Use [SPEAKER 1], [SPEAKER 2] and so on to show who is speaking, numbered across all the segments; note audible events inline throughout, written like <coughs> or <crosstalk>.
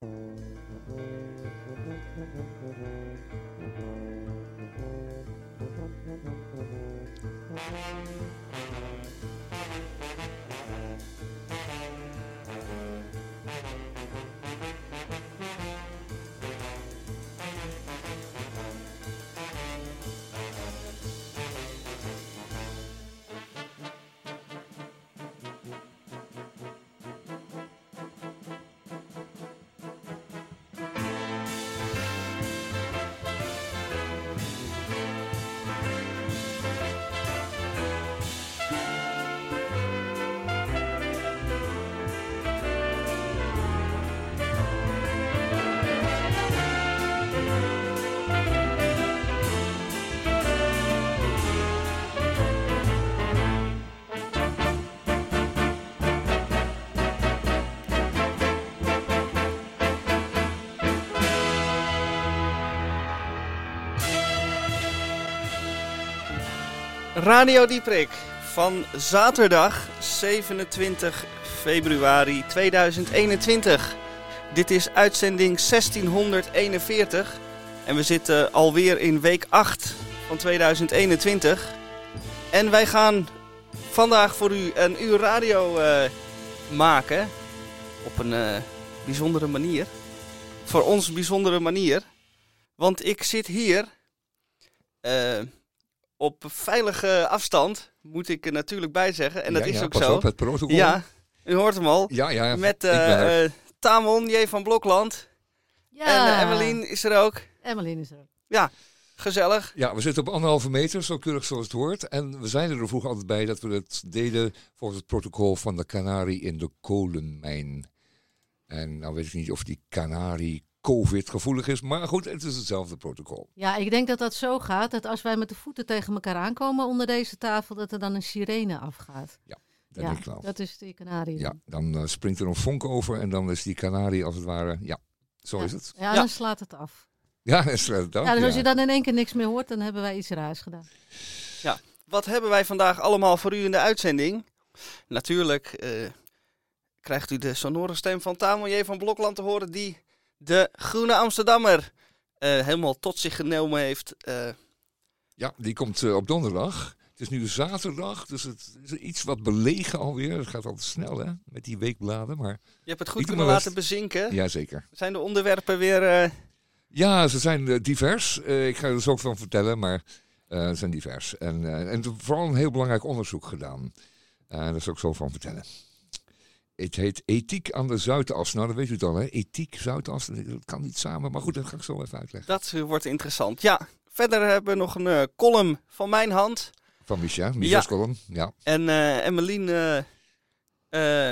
[SPEAKER 1] Thank you. Radio Dieprik van zaterdag 27 februari 2021. Dit is uitzending 1641 en we zitten alweer in week 8 van 2021. En wij gaan vandaag voor u een uur radio uh, maken op een uh, bijzondere manier. Voor ons bijzondere manier. Want ik zit hier... Uh, op veilige afstand, moet ik er natuurlijk bij zeggen. En dat
[SPEAKER 2] ja,
[SPEAKER 1] is
[SPEAKER 2] ja,
[SPEAKER 1] ook
[SPEAKER 2] pas
[SPEAKER 1] zo.
[SPEAKER 2] Op, het protocol.
[SPEAKER 1] Ja, u hoort hem al.
[SPEAKER 2] Ja, ja,
[SPEAKER 1] Met uh, Tamon, J. van Blokland.
[SPEAKER 3] Ja.
[SPEAKER 1] En uh, Emmeline is er ook.
[SPEAKER 3] Emmeline is er ook.
[SPEAKER 1] Ja, gezellig.
[SPEAKER 2] Ja, we zitten op anderhalve meter, zo keurig zoals het hoort. En we zijn er vroeger altijd bij dat we het deden volgens het protocol van de Canarie in de kolenmijn. En nou weet ik niet of die Canarie COVID-gevoelig is, maar goed, het is hetzelfde protocol.
[SPEAKER 3] Ja, ik denk dat dat zo gaat dat als wij met de voeten tegen elkaar aankomen onder deze tafel, dat er dan een sirene afgaat.
[SPEAKER 2] Dat
[SPEAKER 3] ja,
[SPEAKER 2] denk ik wel.
[SPEAKER 3] dat is die kanarie.
[SPEAKER 2] Ja, dan uh, springt er een vonk over en dan is die Canarie als het ware, ja, zo
[SPEAKER 3] ja.
[SPEAKER 2] is het.
[SPEAKER 3] Ja,
[SPEAKER 1] Ja.
[SPEAKER 3] dan slaat het af.
[SPEAKER 2] Ja, <laughs> dat is het ook.
[SPEAKER 3] Ja, dus als
[SPEAKER 2] ja.
[SPEAKER 3] je dan in één keer niks meer hoort, dan hebben wij iets raars gedaan.
[SPEAKER 1] Wat hebben wij vandaag allemaal voor u in de uitzending? Natuurlijk eh, krijgt u de sonore stem van Tamon J. van Blokland te horen, die de Groene Amsterdammer eh, helemaal tot zich genomen heeft. Eh,
[SPEAKER 2] Ja, die komt eh, op donderdag. Het is nu zaterdag, dus het is iets wat belegen alweer. Het gaat altijd snel, hè, met die weekbladen, maar
[SPEAKER 1] je hebt het goed kunnen laten bezinken.
[SPEAKER 2] jazeker.
[SPEAKER 1] Zijn de onderwerpen weer...
[SPEAKER 2] Ja, ze zijn divers. Ik ga er dus ook van vertellen, maar ze zijn divers. En, en is vooral een heel belangrijk onderzoek gedaan. Daar zal ik zo van vertellen. Het heet Ethiek aan de Zuidas. Nou, dat weet u het al, hè? Ethiek, Zuidas, dat kan niet samen. Maar goed, dat ga ik zo even uitleggen.
[SPEAKER 1] dat wordt interessant. Ja, verder hebben we nog een eh, column van mijn hand.
[SPEAKER 2] Van Micha, Micha's column. Ja.
[SPEAKER 1] En eh Emmeline... eh,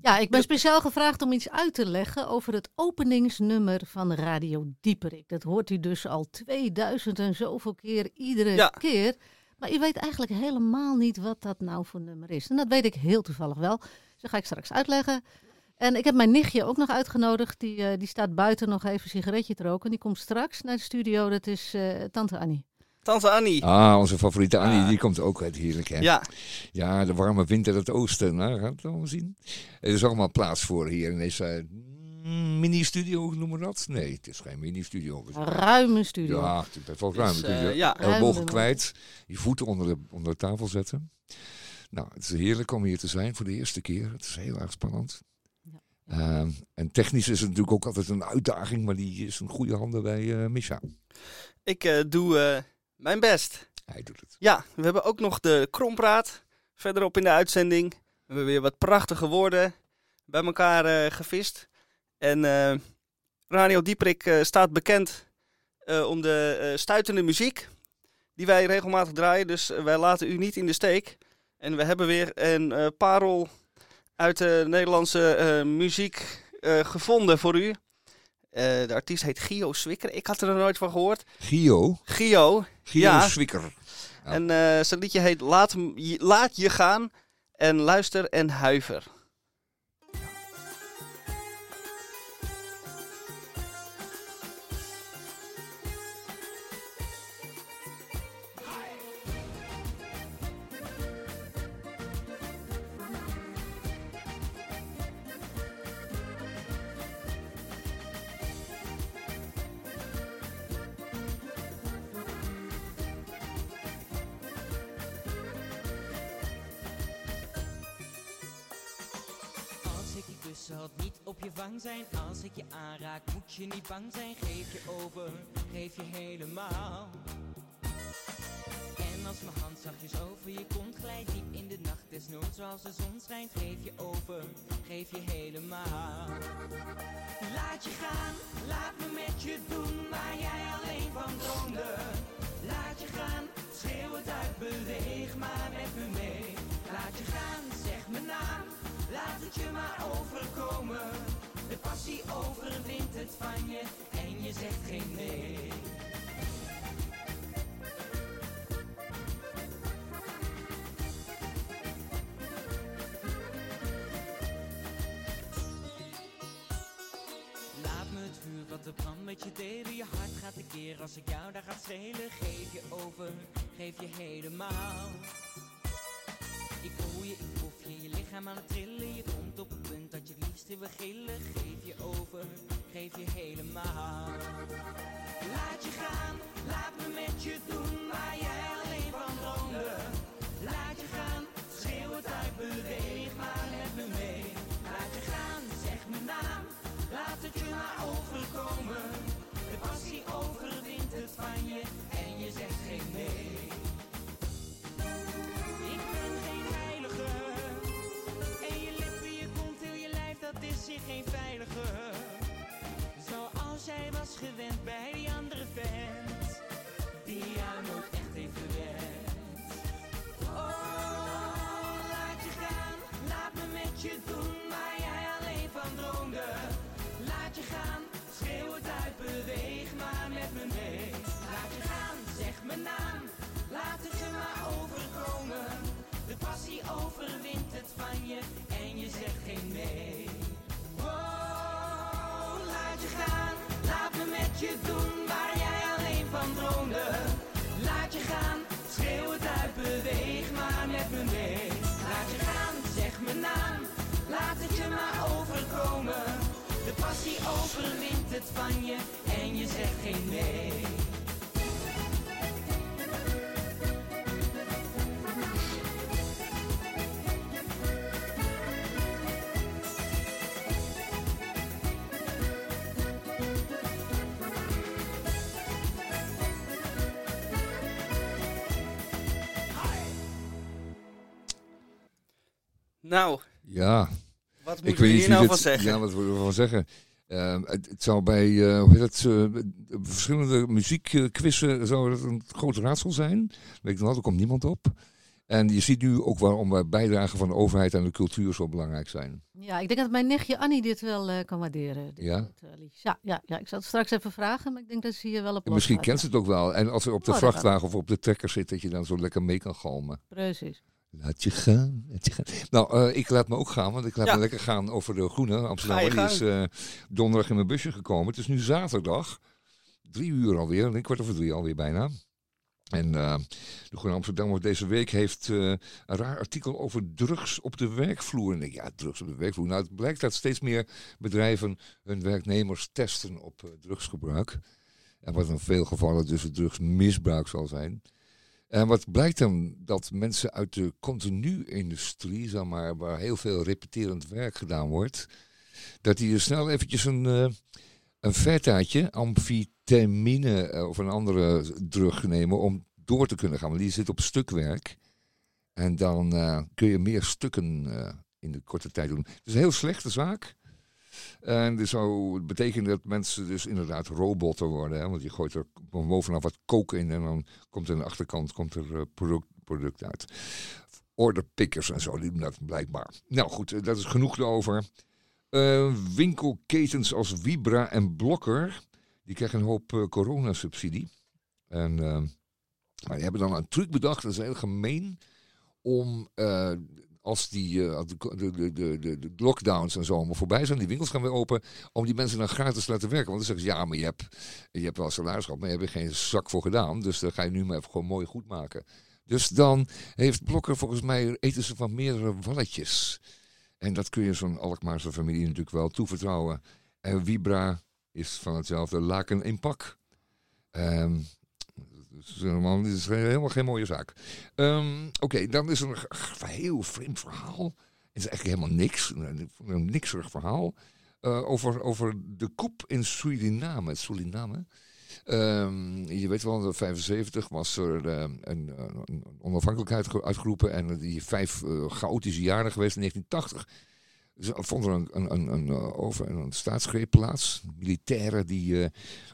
[SPEAKER 3] Ja, ik ben speciaal gevraagd om iets uit te leggen over het openingsnummer van Radio Dieperik. Dat hoort u dus al 2000 en zoveel keer, iedere
[SPEAKER 1] Ja.
[SPEAKER 3] keer. Maar u weet eigenlijk helemaal niet wat dat nou voor nummer is. En dat weet ik heel toevallig wel. Dat ga ik straks uitleggen. En ik heb mijn nichtje ook nog uitgenodigd. Die, eh, die staat buiten nog even een sigaretje te roken. Die komt straks naar de studio. Dat is eh, tante Annie.
[SPEAKER 1] Tante Annie.
[SPEAKER 2] Ah, onze favoriete Annie, die komt ook uit heerlijk, hè?
[SPEAKER 1] Ja,
[SPEAKER 2] Ja, de warme wind uit het oosten. Nou, gaat het allemaal zien. Er is allemaal plaats voor hier in deze mm, mini-studio, noemen we dat? Nee, het is geen mini-studio.
[SPEAKER 3] Een ruime studio.
[SPEAKER 2] Ja, het is best wel ruim.
[SPEAKER 1] Dus,
[SPEAKER 2] kun je
[SPEAKER 1] eh, ja.
[SPEAKER 2] ellebogen
[SPEAKER 3] Ruim.
[SPEAKER 2] kwijt, je voeten onder de, onder de tafel zetten. Nou, het is heerlijk om hier te zijn voor de eerste keer. Het is heel erg spannend.
[SPEAKER 3] Ja.
[SPEAKER 2] Ehm, en technisch is het natuurlijk ook altijd een uitdaging, maar die is in goede handen bij eh Misha.
[SPEAKER 1] ik eh, doe eh, mijn best.
[SPEAKER 2] Hij doet het.
[SPEAKER 1] Ja, we hebben ook nog de krompraat verderop in de uitzending. We hebben weer wat prachtige woorden bij elkaar eh, gevist. En eh, Radio Dieprik eh, staat bekend eh, om de eh, stuitende muziek die wij regelmatig draaien. Dus wij laten u niet in de steek. En we hebben weer een eh, parel uit de Nederlandse eh, muziek eh, gevonden voor u. De artiest heet Gio Swikker. Ik had er nog nooit van gehoord.
[SPEAKER 2] Gio,
[SPEAKER 1] Gio,
[SPEAKER 2] Gio
[SPEAKER 1] Ja.
[SPEAKER 2] Zwikker. Ja.
[SPEAKER 1] en zijn liedje heet Laat, Laat je gaan en luister en huiver.
[SPEAKER 4] Wang zijn als ik je aanraak. Moet je niet bang zijn, geef je over, geef je helemaal. En als mijn hand zachtjes over je kont glijdt, diep in de nacht, desnoods zoals de zon schijnt, geef je over, geef je helemaal. Laat je gaan, laat me met je doen waar jij alleen van droomde. Laat je gaan, schreeuw het uit, beweeg maar met me mee. Laat je gaan, zeg mijn naam, laat het je maar overkomen. De passie overwint het van je en je zegt geen nee. Laat me het vuur wat de brand met je delen. Je hart gaat tekeer als ik jou daar ga schelen. Geef je over, geef je helemaal. Ik voel je, ik proef je, je lichaam aan het trillen. Je op het punt dat je het liefst wil gillen. Geef je over, geef je helemaal. Laat je gaan, laat me met je doen waar jij alleen van droomde. Laat je gaan, schreeuw het uit, beweeg maar met me mee. Laat je gaan, zeg mijn naam, laat het je maar overkomen. De passie overwint het van je en je zegt geen nee. Hier geen veilige. Zoals jij was gewend bij die andere vent. Die jou nooit echt heeft gewend. Oh, laat je gaan, laat me met je doen waar jij alleen van droomde. Laat je gaan, schreeuw het uit, beweeg maar met me mee. Laat je gaan, zeg mijn naam, laat het je maar overkomen. De passie overwint het van je en je zegt geen nee. De passie overwint het van je en je zegt geen nee.
[SPEAKER 1] Nou,
[SPEAKER 2] Ja,
[SPEAKER 1] wat
[SPEAKER 2] ik
[SPEAKER 1] moeten
[SPEAKER 2] weet
[SPEAKER 1] we
[SPEAKER 2] niet
[SPEAKER 1] hier nou van zeggen?
[SPEAKER 2] Ja, wat moeten we ervan zeggen? Ehm, het, het zou bij eh, hoe heet het, eh, verschillende muziekquizzen zou een groot raadsel zijn. Weet ik nog, er komt niemand op. En je ziet nu ook waarom wij bijdragen van de overheid aan de cultuur zo belangrijk zijn.
[SPEAKER 3] Ja, ik denk dat mijn nichtje Annie dit wel eh, kan waarderen.
[SPEAKER 2] Ja?
[SPEAKER 3] ja, ja, ja, ik zal het straks even vragen, maar ik denk dat ze hier wel op
[SPEAKER 2] En misschien kent ze het ook wel. En als er op de
[SPEAKER 3] Oh,
[SPEAKER 2] vrachtwagen of op de trekker zit, dat je dan zo lekker mee kan galmen.
[SPEAKER 3] Precies.
[SPEAKER 2] Laat je gaan, laat je gaan. Nou, eh, ik laat me ook gaan, want ik laat
[SPEAKER 1] Ja.
[SPEAKER 2] me lekker gaan over de Groene. Amsterdam die is eh, donderdag in mijn busje gekomen. Het is nu zaterdag, drie uur alweer, een kwart over drie alweer bijna. En eh, de Groene Amsterdam deze week heeft een raar artikel over drugs op de werkvloer. En ik ja, drugs op de werkvloer. Nou, het blijkt dat steeds meer bedrijven hun werknemers testen op drugsgebruik. En wat in veel gevallen dus het drugsmisbruik zal zijn. En wat blijkt dan? Dat mensen uit de continu-industrie, zeg maar, waar heel veel repeterend werk gedaan wordt, dat die er snel eventjes een, eh een fetaatje, amfetamine eh, of een andere drug nemen om door te kunnen gaan. Want die zit op stukwerk. En dan eh, kun je meer stukken in de korte tijd doen. Het is een heel slechte zaak. En dit zou betekenen dat mensen dus inderdaad robotten worden. Hè? Want je gooit er bovenaf wat kook in en dan komt er aan de achterkant komt er, eh, product, product uit. Orderpickers en zo, die dat blijkbaar. Nou goed, eh, dat is genoeg erover. Eh, winkelketens als Vibra en Blokker, die krijgen een hoop eh, coronasubsidie. En maar die hebben dan een truc bedacht, dat is heel gemeen, om als die eh, de, de, de, de, lockdowns en zo allemaal voorbij zijn, die winkels gaan weer open, om die mensen dan gratis te laten werken. Want dan zeggen ze, ja, maar je hebt, je hebt wel salaris gehad, maar je hebt er geen zak voor gedaan. Dus dan ga je nu maar even gewoon mooi goed maken. Dus dan heeft Blokker volgens mij eten ze van meerdere walletjes. En dat kun je zo'n Alkmaarse familie natuurlijk wel toevertrouwen. En Vibra is van hetzelfde laken in pak. Ehm dus helemaal, is helemaal geen mooie zaak. Ehm, Oké, dan is er een heel vreemd verhaal. Het is eigenlijk helemaal niks. Een nikserig verhaal. Uh, over, over de koep in Suriname. Suriname. Um, je weet wel, in 75 was er uh, een, een, onafhankelijkheid uitgeroepen. En die vijf uh, chaotische jaren geweest in 1980 vond er een, een, een, eh, over, een staatsgreep plaats. Militairen die uh,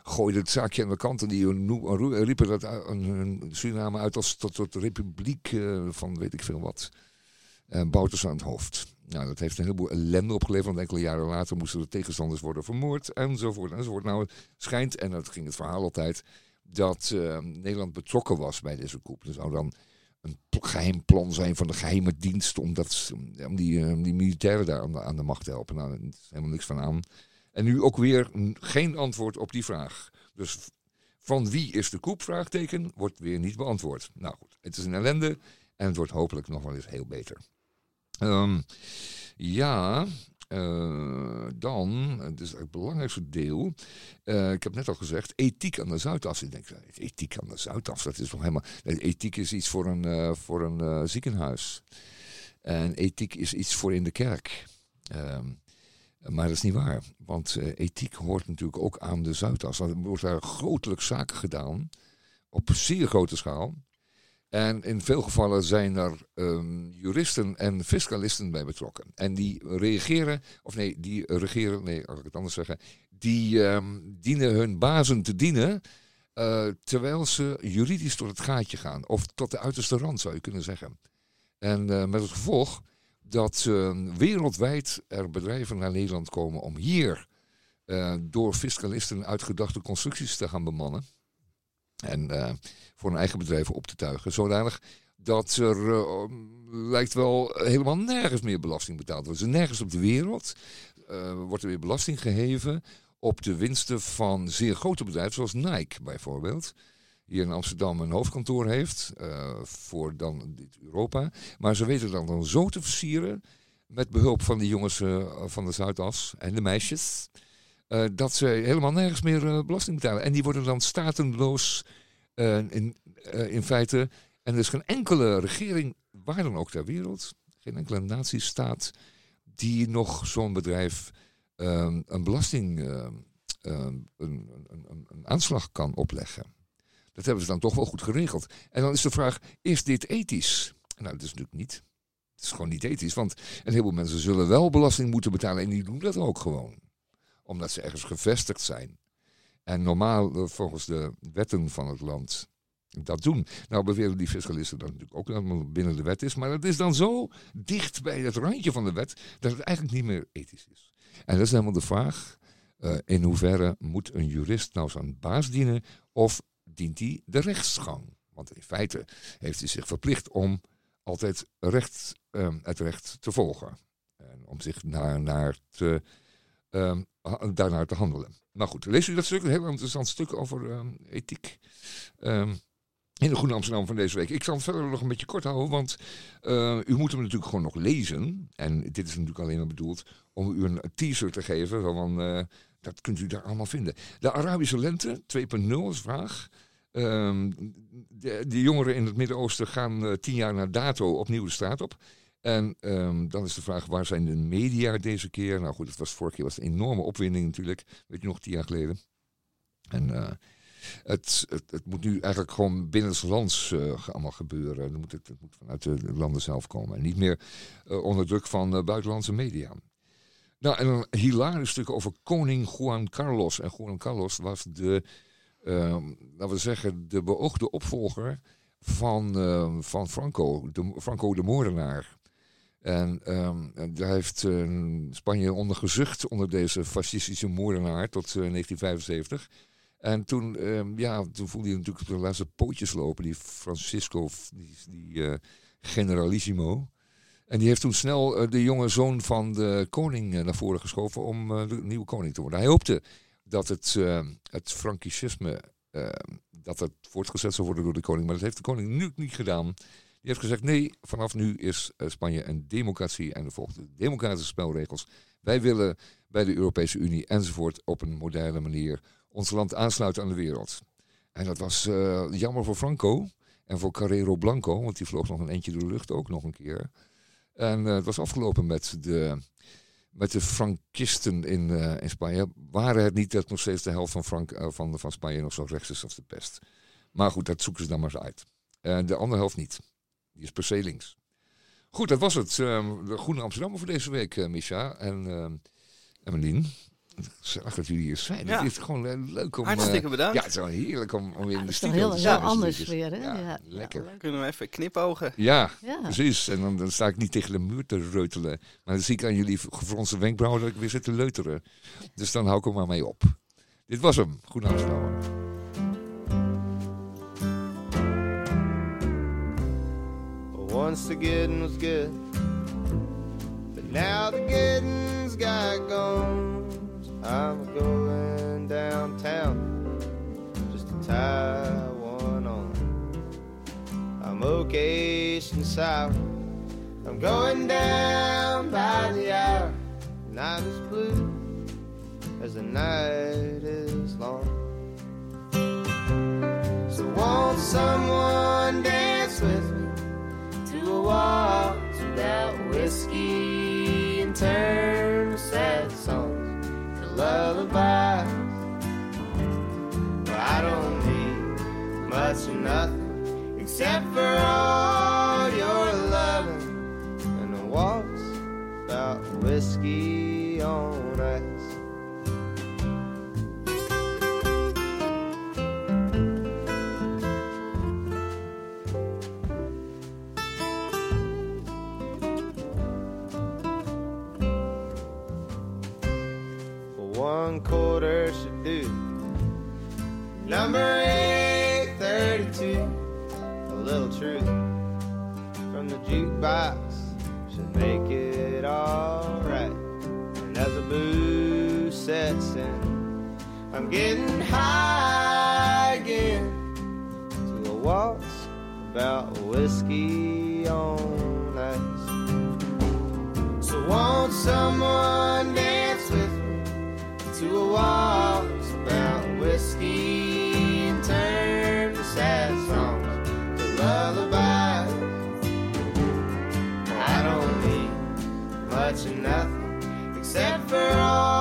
[SPEAKER 2] gooiden het zaakje aan de kant en die riepen dat een Suriname uit als tot, tot republiek uh, van weet ik veel wat. En Bouters aan het hoofd. Nou, dat heeft een heleboel ellende opgeleverd, want enkele jaren later moesten de tegenstanders worden vermoord enzovoort enzovoort. Nou, het schijnt, en dat ging het verhaal altijd, dat uh, Nederland betrokken was bij deze coup. Er zou dan een geheim plan zijn van de geheime dienst om, dat, om, die, eh, die militairen daar aan de, macht te helpen. Nou, is helemaal niks van aan. En nu ook weer geen antwoord op die vraag. Dus van wie is de koep? Vraagteken wordt weer niet beantwoord. Nou goed, het is een ellende en het wordt hopelijk nog wel eens heel beter. Um, ja, uh, dan, het is het belangrijkste deel. Uh, ik heb net al gezegd, ethiek aan de Zuidas. Ik denk, ethiek aan de Zuidas, dat is toch helemaal. Ethiek is iets voor een, voor een ziekenhuis. En ethiek is iets voor in de kerk. Um, maar dat is niet waar. Want ethiek hoort natuurlijk ook aan de Zuidas. Er wordt daar zaken gedaan. Op zeer grote schaal. En in veel gevallen zijn er um, juristen en fiscalisten bij betrokken. En die reageren, of nee, die regeren, nee, als ik het anders zeggen, die um, dienen hun bazen te dienen. Uh, terwijl ze juridisch tot het gaatje gaan. Of tot de uiterste rand zou je kunnen zeggen. En uh, met het gevolg dat uh, wereldwijd er bedrijven naar Nederland komen om hier door fiscalisten uitgedachte constructies te gaan bemannen. En uh, voor een eigen bedrijf op te tuigen. Zodanig dat er uh, lijkt wel helemaal nergens meer belasting betaald wordt. Dus nergens op de wereld uh, wordt er weer belasting geheven op de winsten van zeer grote bedrijven, zoals Nike bijvoorbeeld. Hier in Amsterdam een hoofdkantoor heeft voor dan dit Europa. Maar ze weten dan, dan zo te versieren met behulp van die jongens van de Zuidas en de meisjes. Uh, dat ze helemaal nergens meer uh, belasting betalen. En die worden dan statenloos uh, in, in feite. En er is geen enkele regering, waar dan ook ter wereld, geen enkele natiestaat, die nog zo'n bedrijf ehm, een belasting, ehm, ehm, een, een, een aanslag kan opleggen. Dat hebben ze dan toch wel goed geregeld. En dan is de vraag, is dit ethisch? Nou, dat is natuurlijk niet. Het is gewoon niet ethisch, want een heleboel mensen zullen wel belasting moeten betalen en die doen dat ook gewoon omdat ze ergens gevestigd zijn. En normaal, eh, volgens de wetten van het land, dat doen. Nou beweren die fiscalisten dat natuurlijk ook dat binnen de wet is. Maar het is dan zo dicht bij het randje van de wet dat het eigenlijk niet meer ethisch is. En dat is helemaal de vraag. Uh, in hoeverre moet een jurist nou zijn baas dienen of dient hij de rechtsgang? Want in feite heeft hij zich verplicht om altijd recht, uh, het recht te volgen. En om zich naar, naar te um, daarnaar te handelen. Maar goed, lees u dat stuk, een heel interessant stuk over um, ethiek. Um, in de Groene Amsterdam van deze week. Ik zal het verder nog een beetje kort houden, want uh, u moet hem natuurlijk gewoon nog lezen. En dit is natuurlijk alleen maar bedoeld om u een teaser te geven. Van, uh, dat kunt u daar allemaal vinden. De Arabische Lente 2.0 is vraag. De, de, jongeren in het Midden-Oosten gaan uh, tien jaar na dato opnieuw de straat op. En um, dan is de vraag, waar zijn de media deze keer? Nou goed, het was vorige keer was een enorme opwinding natuurlijk. Weet je nog, tien jaar geleden. En uh, het, het, het, moet nu eigenlijk gewoon binnenlands uh, allemaal gebeuren. Het moet, het, het, moet vanuit de landen zelf komen. En niet meer uh, onder druk van buitenlandse media. Nou, en een hilarisch stuk over koning Juan Carlos. En Juan Carlos was de, laten we zeggen, de beoogde opvolger van, van Franco, Franco de moordenaar. En um, daar heeft uh, Spanje onder gezucht onder deze fascistische moordenaar tot uh, 1975. En toen, um, ja, toen voelde hij natuurlijk de laatste pootjes lopen, die Francisco, die, die uh, generalissimo. En die heeft toen snel eh, de jonge zoon van de koning naar voren geschoven om de nieuwe koning te worden. Hij hoopte dat het, het dat het voortgezet zou worden door de koning, maar dat heeft de koning nu niet gedaan. Die heeft gezegd: nee, vanaf nu is eh, Spanje een democratie en volgen democratische spelregels. Wij willen bij de Europese Unie enzovoort op een moderne manier ons land aansluiten aan de wereld. En dat was uh, jammer voor Franco en voor Carrero Blanco, want die vloog nog een eentje door de lucht ook nog een keer. En eh, het was afgelopen met de, met de Frankisten in, eh, in Spanje. Waren het niet dat nog steeds de helft van, Frank, eh, van, van Spanje nog zo rechts is als de pest. Maar goed, dat zoeken ze dan maar eens uit. De andere helft niet. Die is per se links. Goed, dat was het. ehm, de Groene Amsterdam voor deze week, eh Misha en ehm Emmeline. Gezellig dat jullie hier zijn.
[SPEAKER 1] Ja.
[SPEAKER 2] Het is gewoon eh, leuk om... eh,
[SPEAKER 1] Hartstikke bedankt.
[SPEAKER 2] ja, het is wel heerlijk om, om weer in de studio
[SPEAKER 3] heel,
[SPEAKER 2] te
[SPEAKER 3] heel
[SPEAKER 2] zijn.
[SPEAKER 3] anders
[SPEAKER 2] Dus,
[SPEAKER 3] weer, hè?
[SPEAKER 2] Ja,
[SPEAKER 3] Ja,
[SPEAKER 2] lekker.
[SPEAKER 1] Kunnen we even knipogen?
[SPEAKER 2] Ja,
[SPEAKER 3] Ja.
[SPEAKER 2] precies. En dan, dan sta ik niet tegen de muur te reutelen. Maar dan zie ik aan jullie gefronste wenkbrauwen dat ik weer zit te leuteren. Dus dan hou ik er maar mee op. Dit was hem. Goed Amsterdam.
[SPEAKER 5] Once the getting was good, but now the getting's got gone. I'm going downtown just to tie one on. I'm occasion sour. I'm going down by the hour. Night is blue as the night is long. Much of nothing except for all your loving. And a waltz without whiskey jukebox should make it alright. And as the booze sets in, I'm getting high again to a waltz about whiskey on ice. So won't someone much nothing except for all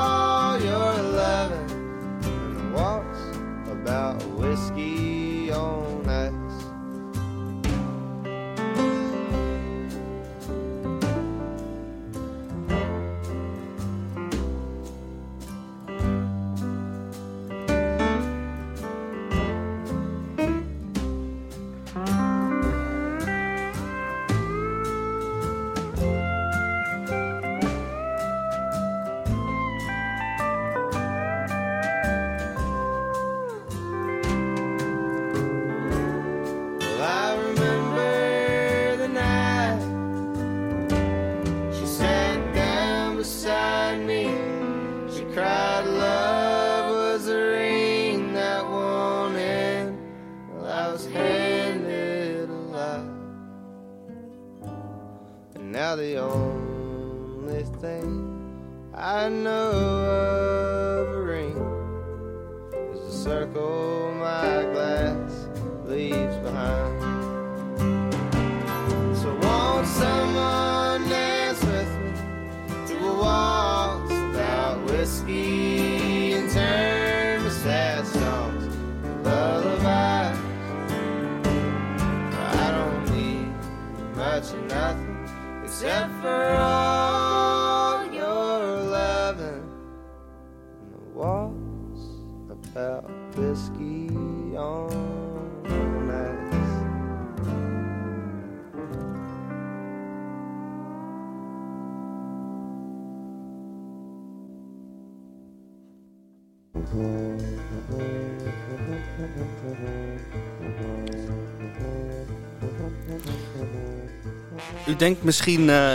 [SPEAKER 1] denkt misschien, eh.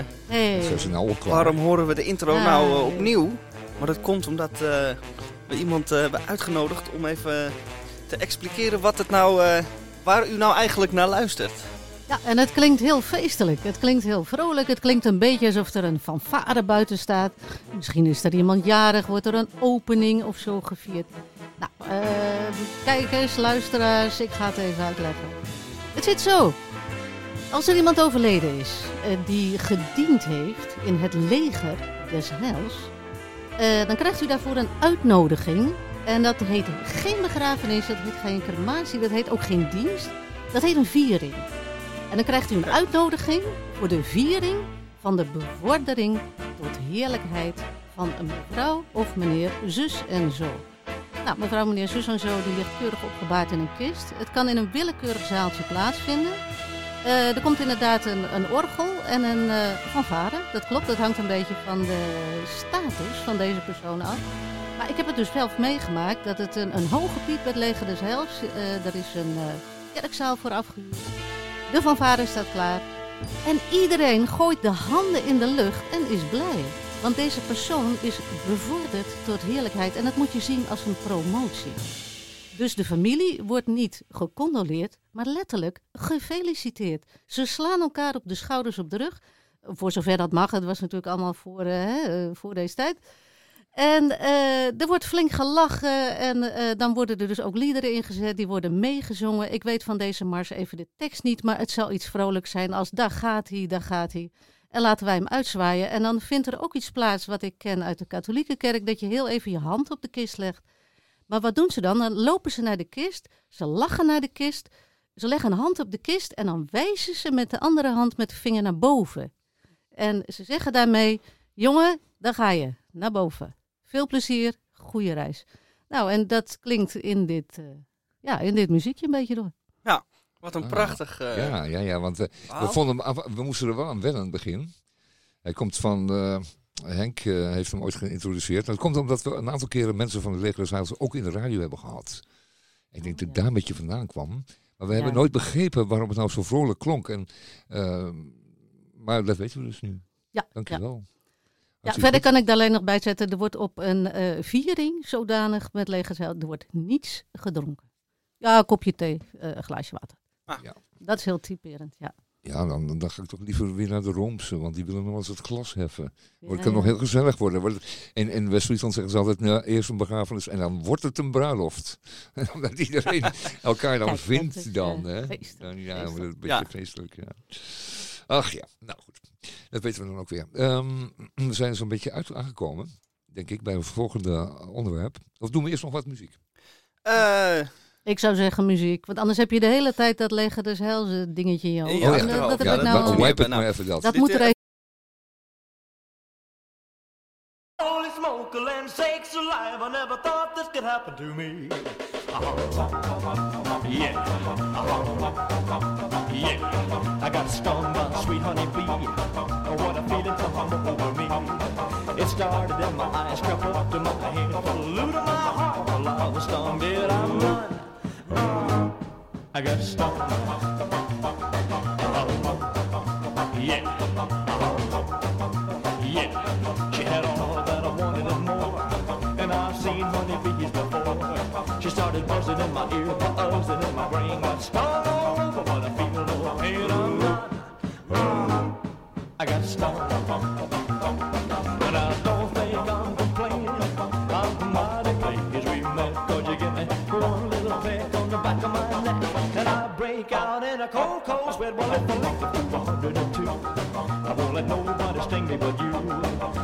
[SPEAKER 2] Zo het nou
[SPEAKER 1] waarom horen we de intro nou eh, opnieuw? Maar dat komt omdat eh, we iemand eh, hebben uitgenodigd om even te expliceren wat het nou, eh, waar u nou eigenlijk naar luistert.
[SPEAKER 3] Ja, en het klinkt heel feestelijk. Het klinkt heel vrolijk. Het klinkt een beetje alsof er een fanfare buiten staat. Misschien is er iemand jarig, wordt er een opening of zo gevierd. Nou, eh, kijkers, luisteraars, ik ga het even uitleggen. Het zit zo. Als er iemand overleden is eh, die gediend heeft in het leger des heils, eh, dan krijgt u daarvoor een uitnodiging. En dat heet geen begrafenis, dat heet geen crematie, dat heet ook geen dienst. Dat heet een viering. En dan krijgt u een uitnodiging voor de viering van de bevordering tot heerlijkheid van een mevrouw of meneer zus en zo. Nou, mevrouw, meneer zus en zo, die ligt keurig opgebaard in een kist. Het kan in een willekeurig zaaltje plaatsvinden. Eh, er komt inderdaad een, een orgel en een eh fanfare. Dat klopt, dat hangt een beetje van de status van deze persoon af. Maar ik heb het dus zelf meegemaakt dat het een, een hoge piep bij het leger des eh er is een kerkzaal voor afgehuurd. De fanfare staat klaar. En iedereen gooit de handen in de lucht en is blij. Want deze persoon is bevorderd tot heerlijkheid. En dat moet je zien als een promotie. Dus de familie wordt niet gecondoleerd, maar letterlijk gefeliciteerd. Ze slaan elkaar op de schouders op de rug. Voor zover dat mag. Het was natuurlijk allemaal voor, eh, eh, voor deze tijd. En eh, er wordt flink gelachen en dan worden er dus ook liederen ingezet, die worden meegezongen. Ik weet van deze mars even de tekst niet, maar het zal iets vrolijks zijn als daar gaat hij, daar gaat hij. En laten wij hem uitzwaaien. En dan vindt er ook iets plaats wat ik ken uit de katholieke kerk, dat je heel even je hand op de kist legt. Maar wat doen ze dan? Dan lopen ze naar de kist, ze lachen naar de kist, ze leggen een hand op de kist en dan wijzen ze met de andere hand met de vinger naar boven. En ze zeggen daarmee, jongen, daar ga je, naar boven. Veel plezier, goede reis. Nou, en dat klinkt in dit, eh, ja, in dit muziekje een beetje door.
[SPEAKER 1] Wat een
[SPEAKER 2] Ah,
[SPEAKER 1] prachtig eh
[SPEAKER 2] Ja, ja, ja, want eh, we, vonden we moesten er wel aan wennen aan het begin. Hij komt van, eh, Henk eh, heeft hem ooit geïntroduceerd. Dat komt omdat we een aantal keren mensen van de Leger ook in de radio hebben gehad. Ik denk dat daar een beetje vandaan kwam. Maar we hebben nooit begrepen waarom het nou zo vrolijk klonk. En, eh, maar dat weten we dus nu.
[SPEAKER 3] Ja.
[SPEAKER 2] Dankjewel.
[SPEAKER 3] Ja, verder kan ik daar alleen nog bij zetten. Er wordt op een eh, viering zodanig met legerzeil, er wordt niets gedronken. Ja, een kopje thee, eh, een glaasje water.
[SPEAKER 1] Ah.
[SPEAKER 2] Ja.
[SPEAKER 3] Dat is heel typerend, ja.
[SPEAKER 2] Ja, dan, dan ga ik toch liever weer naar de Roomse, want die willen nog wel eens het glas heffen.
[SPEAKER 3] Ja,
[SPEAKER 2] Het kan nog
[SPEAKER 3] ja.
[SPEAKER 2] heel gezellig worden. Wordt- In, in West-Friesland zeggen ze altijd, nou, eerst een begrafenis en dan wordt het een bruiloft. <laughs> En Omdat iedereen <laughs> elkaar dan
[SPEAKER 3] Kijk,
[SPEAKER 2] vindt
[SPEAKER 3] is,
[SPEAKER 2] dan.
[SPEAKER 3] eh,
[SPEAKER 2] hè? Dan, ja,
[SPEAKER 3] feestelijk.
[SPEAKER 2] een beetje
[SPEAKER 1] Ja.
[SPEAKER 2] feestelijk. Ja. Ach ja, nou goed. Dat weten we dan ook weer. Ehm, we zijn zo'n beetje uit aangekomen, denk ik, bij het volgende onderwerp. Of doen we eerst nog wat muziek?
[SPEAKER 1] Eh,
[SPEAKER 3] Ik zou zeggen muziek, want anders heb je de hele tijd dat leger des heils eh, dingetje in je ogen.
[SPEAKER 1] Ja,
[SPEAKER 3] En
[SPEAKER 1] ja.
[SPEAKER 3] dat, dat heb
[SPEAKER 1] Ja,
[SPEAKER 3] ik nou...
[SPEAKER 1] dat-
[SPEAKER 2] wipe het
[SPEAKER 1] nou,
[SPEAKER 2] maar even dat.
[SPEAKER 3] dat moet er
[SPEAKER 1] eh,
[SPEAKER 3] even...
[SPEAKER 6] Holy smoke, land sakes alive, I never thought this could happen to me. Yeah. Yeah. I got stung by a sweet honey bee. Oh, what a feeling come over me. It started in my eyes, crept up to my head, to my heart. Well, I was stung, did I run? I got stung. Yeah. Yeah, she had all that I wanted and more. And I've seen honeybees before. She started buzzing in my ear, buzzing in my brain. Got stung all but I feel no pain. I'm not. I got stung. Break out in a cold, cold sweat. Well, if I lick the 202. I won't let nobody sting me but you.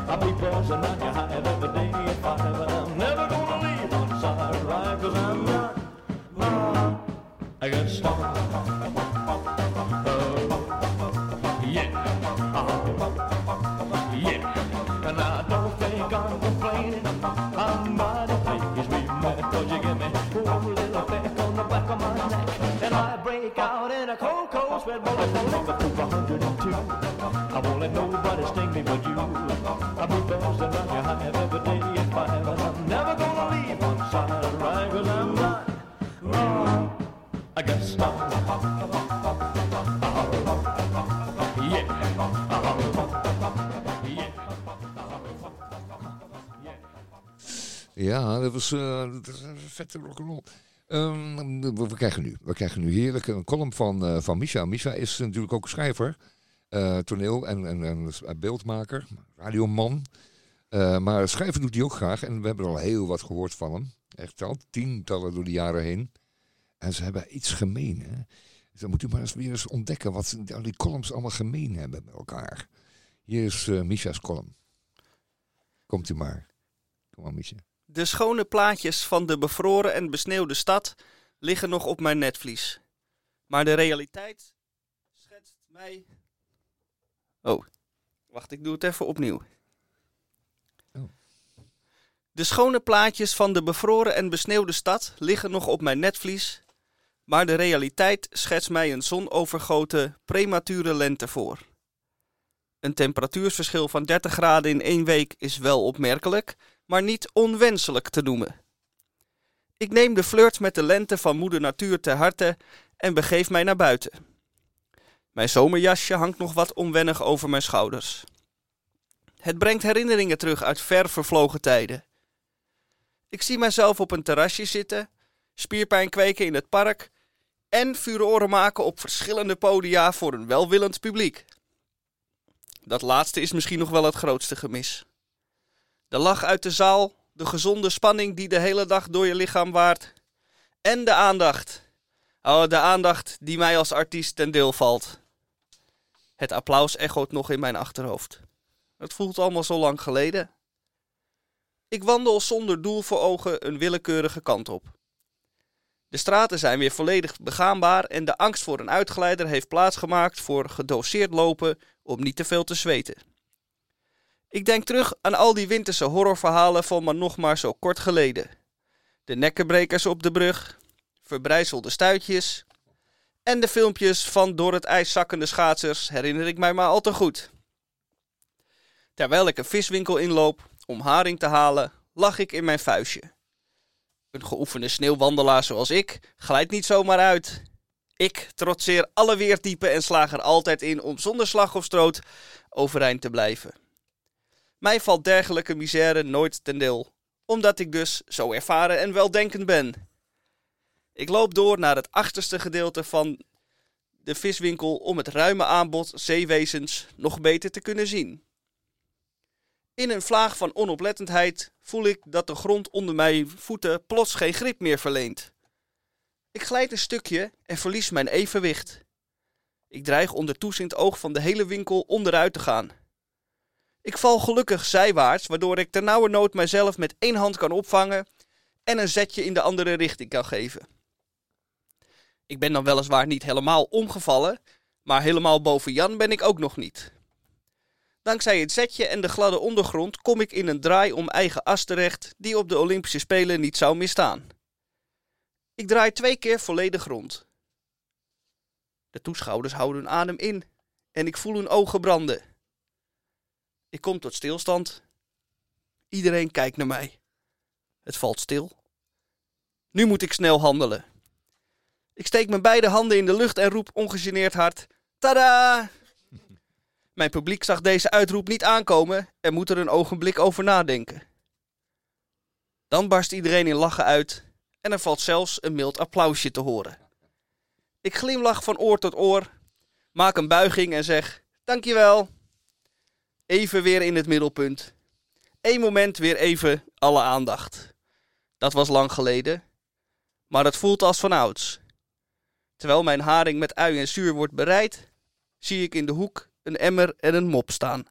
[SPEAKER 6] I'll be buzzing on your hive every day if I ever. I'm never gonna leave one side right, cause I'm not. Uh, I got stung.
[SPEAKER 2] Ja, dat was, eh, een vette rock'n'roll. Ehm, we, krijgen nu, we krijgen nu heerlijk een column van, eh, van Misha. Misha is natuurlijk ook schrijver, eh, toneel- en, en, beeldmaker, radioman. Maar schrijven doet hij ook graag en we hebben al heel wat gehoord van hem. Echt al tientallen door de jaren heen. En ze hebben iets gemeen. Hè? Dus dan moet u maar eens weer eens ontdekken wat die columns allemaal gemeen hebben met elkaar. Hier is Misha's column. Komt u maar. Kom maar, Misha.
[SPEAKER 1] De schone plaatjes van de bevroren en besneeuwde stad liggen nog op mijn netvlies. Maar de realiteit schetst mij. Oh, wacht, ik doe het even opnieuw.
[SPEAKER 2] Oh.
[SPEAKER 1] De schone plaatjes van de bevroren en besneeuwde stad liggen nog op mijn netvlies. Maar de realiteit schetst mij een zonovergoten premature lente voor. Een temperatuursverschil van 30 graden in één week is wel opmerkelijk, maar niet onwenselijk te noemen. Ik neem de flirt met de lente van moeder natuur ter harte en begeef mij naar buiten. Mijn zomerjasje hangt nog wat onwennig over mijn schouders. Het brengt herinneringen terug uit ver vervlogen tijden. Ik zie mijzelf op een terrasje zitten, spierpijn kweken in het park en furoren maken op verschillende podia voor een welwillend publiek. Dat laatste is misschien nog wel het grootste gemis. De lach uit de zaal, de gezonde spanning die de hele dag door je lichaam waart. En de aandacht. Oh, de aandacht die mij als artiest ten deel valt. Het applaus echoot nog in mijn achterhoofd. Het voelt allemaal zo lang geleden. Ik wandel zonder doel voor ogen een willekeurige kant op. De straten zijn weer volledig begaanbaar en de angst voor een uitgeleider heeft plaatsgemaakt voor gedoseerd lopen om niet te veel te zweten. Ik denk terug aan al die winterse horrorverhalen van maar nog maar zo kort geleden. De nekkenbrekers op de brug, verbrijzelde stuitjes en de filmpjes van door het ijs zakkende schaatsers herinner ik mij maar al te goed. Terwijl ik een viswinkel inloop om haring te halen, lach ik in mijn vuistje. Een geoefende sneeuwwandelaar zoals ik glijdt niet zomaar uit. Ik trotseer alle weertypen en slaag er altijd in om zonder slag of stoot overeind te blijven. Mij valt dergelijke misère nooit ten deel, omdat ik dus zo ervaren en weldenkend ben. Ik loop door naar het achterste gedeelte van de viswinkel om het ruime aanbod zeewezens nog beter te kunnen zien. In een vlaag van onoplettendheid voel ik dat de grond onder mijn voeten plots geen grip meer verleent. Ik glijd een stukje en verlies mijn evenwicht. Ik dreig onder toezicht oog van de hele winkel onderuit te gaan. Ik val gelukkig zijwaarts, waardoor ik ternauwernood mijzelf met één hand kan opvangen en een zetje in de andere richting kan geven. Ik ben dan weliswaar niet helemaal omgevallen, maar helemaal boven Jan ben ik ook nog niet. Dankzij het zetje en de gladde ondergrond kom ik in een draai om eigen as terecht die op de Olympische Spelen niet zou misstaan. Ik draai twee keer volledig rond. De toeschouwers houden adem in en ik voel hun ogen branden. Ik kom tot stilstand. Iedereen kijkt naar mij. Het valt stil. Nu moet ik snel handelen. Ik steek mijn beide handen in de lucht en roep ongegeneerd hard: Tada! <laughs> Mijn publiek zag deze uitroep niet aankomen en moet er een ogenblik over nadenken. Dan barst iedereen in lachen uit en er valt zelfs een mild applausje te horen. Ik glimlach van oor tot oor, maak een buiging en zeg: Dankjewel. Even weer in het middelpunt. Eén moment weer even alle aandacht. Dat was lang geleden, maar het voelt als vanouds. Terwijl mijn haring met ui en zuur wordt bereid, zie ik in de hoek een emmer en een mop staan.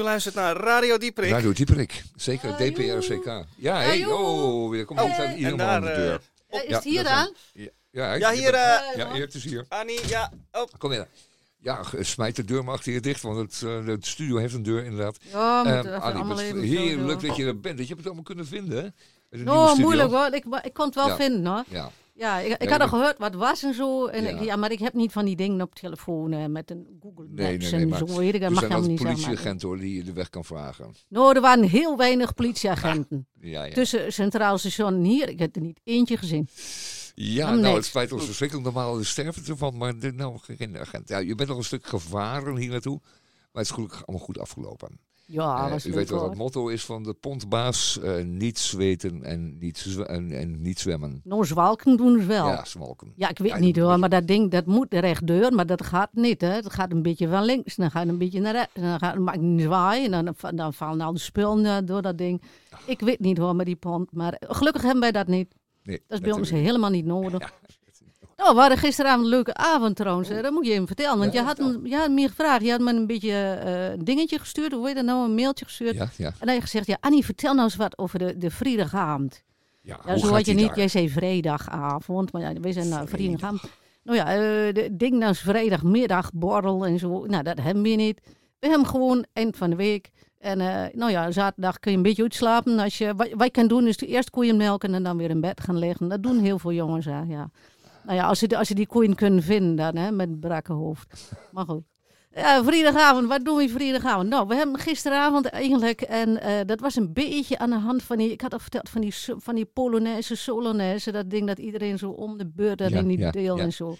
[SPEAKER 1] U luistert naar Radio Dieperik.
[SPEAKER 2] Radio Dieperik. Zeker,
[SPEAKER 3] Ajoe.
[SPEAKER 2] DPRCK. Ja, hey,
[SPEAKER 3] Ajoe.
[SPEAKER 2] oh, weer komt
[SPEAKER 1] Oh,
[SPEAKER 2] iets aan
[SPEAKER 1] daar,
[SPEAKER 2] de deur.
[SPEAKER 3] Eh, is
[SPEAKER 2] Ja,
[SPEAKER 3] het hier aan?
[SPEAKER 2] Ja,
[SPEAKER 1] Ja, hier, eh,
[SPEAKER 2] Ja, hier, het is hier.
[SPEAKER 1] Annie, ja. Oh,
[SPEAKER 2] Kom weer. Ja, smijt de deur maar achter je dicht, want het, eh, de studio heeft een deur inderdaad.
[SPEAKER 3] Ja,
[SPEAKER 2] Eh,
[SPEAKER 3] even
[SPEAKER 2] Annie, het is heerlijk dat je er bent. Dat je hebt het allemaal kunnen vinden. hè? Studio.
[SPEAKER 3] moeilijk hoor. Ik, ik kon het wel
[SPEAKER 2] Ja.
[SPEAKER 3] vinden hoor.
[SPEAKER 2] Ja,
[SPEAKER 3] Ja, ik, ik had al gehoord wat was en zo. En
[SPEAKER 2] Ja.
[SPEAKER 3] Ik, ja, maar ik heb niet van die dingen op telefoon eh, met een Google Maps
[SPEAKER 2] Nee, nee, nee,
[SPEAKER 3] en zo. Weet ik, dat
[SPEAKER 2] er
[SPEAKER 3] mag niet maar-
[SPEAKER 2] politieagenten hoor, die je de weg kan vragen.
[SPEAKER 3] Nou, er waren heel weinig politieagenten.
[SPEAKER 2] Ja, ja.
[SPEAKER 3] Tussen Centraal Station en hier, ik heb er niet eentje gezien.
[SPEAKER 2] Ja,
[SPEAKER 3] Helemaal
[SPEAKER 2] nou, het spijt ons verschrikkelijk normaal de sterven ervan, maar nou, geen agent. Ja, je bent nog een stuk gevaren hier naartoe, maar het is gelukkig allemaal goed afgelopen.
[SPEAKER 3] Ja,
[SPEAKER 2] Eh,
[SPEAKER 3] was
[SPEAKER 2] u
[SPEAKER 3] leuk,
[SPEAKER 2] weet wat het motto is van de pontbaas, eh, niet zweten en niet, en, en niet zwemmen.
[SPEAKER 3] Nou, zwalken doen ze wel.
[SPEAKER 2] Ja,
[SPEAKER 3] Ja,
[SPEAKER 2] smolken.
[SPEAKER 3] ik weet
[SPEAKER 2] Ja,
[SPEAKER 3] niet hoor, maar dat ding dat moet rechtdoor, maar dat gaat niet. Hè. Het gaat een beetje van links, dan gaat het een beetje naar rechts. En dan gaat, maakt een zwaai en dan, dan vallen al de spullen eh, door dat ding. Ik weet niet hoor, met die pont. Maar gelukkig hebben wij dat niet.
[SPEAKER 2] Nee,
[SPEAKER 3] Dat is bij ons helemaal niet nodig. Nou, we hadden gisteravond een leuke avond trouwens. hè. Dat moet je even vertellen. Want
[SPEAKER 2] Ja,
[SPEAKER 3] je, had me, je had me gevraagd. Je had me een beetje eh, een dingetje gestuurd. Hoe heet dat nou? Een mailtje gestuurd.
[SPEAKER 2] Ja, ja.
[SPEAKER 3] En dan had je gezegd, ja, Annie, vertel nou eens wat over de, de vrijdagavond.
[SPEAKER 2] ja,
[SPEAKER 3] zo had je niet,
[SPEAKER 2] daar?
[SPEAKER 3] jij zei vrijdagavond, maar ja, wij zijn nou
[SPEAKER 2] Vrijdag.
[SPEAKER 3] vrijdagavond. Nou ja, eh, de ding dan is vrijdagmiddag, borrel en zo. Nou, dat hebben we niet. We hebben gewoon eind van de week. En eh, nou ja, zaterdag kun je een beetje uitslapen. Als je, wat, wat je kan doen is eerst koeien melken en dan weer in bed gaan liggen. Dat doen heel veel jongens, hè, ja. Nou ja, als ze, als ze die koeien kunnen vinden dan, hè, met een brakke hoofd. Maar goed. Ja, vrijdagavond, wat doen we vrijdagavond? Nou, we hebben gisteravond eigenlijk, en eh, dat was een beetje aan de hand van die, ik had al verteld, van die, van die Polonaise, Solonaise, dat ding dat iedereen zo om de beurt en
[SPEAKER 2] Ja,
[SPEAKER 3] in die
[SPEAKER 2] ja,
[SPEAKER 3] deel
[SPEAKER 2] ja.
[SPEAKER 3] en zo.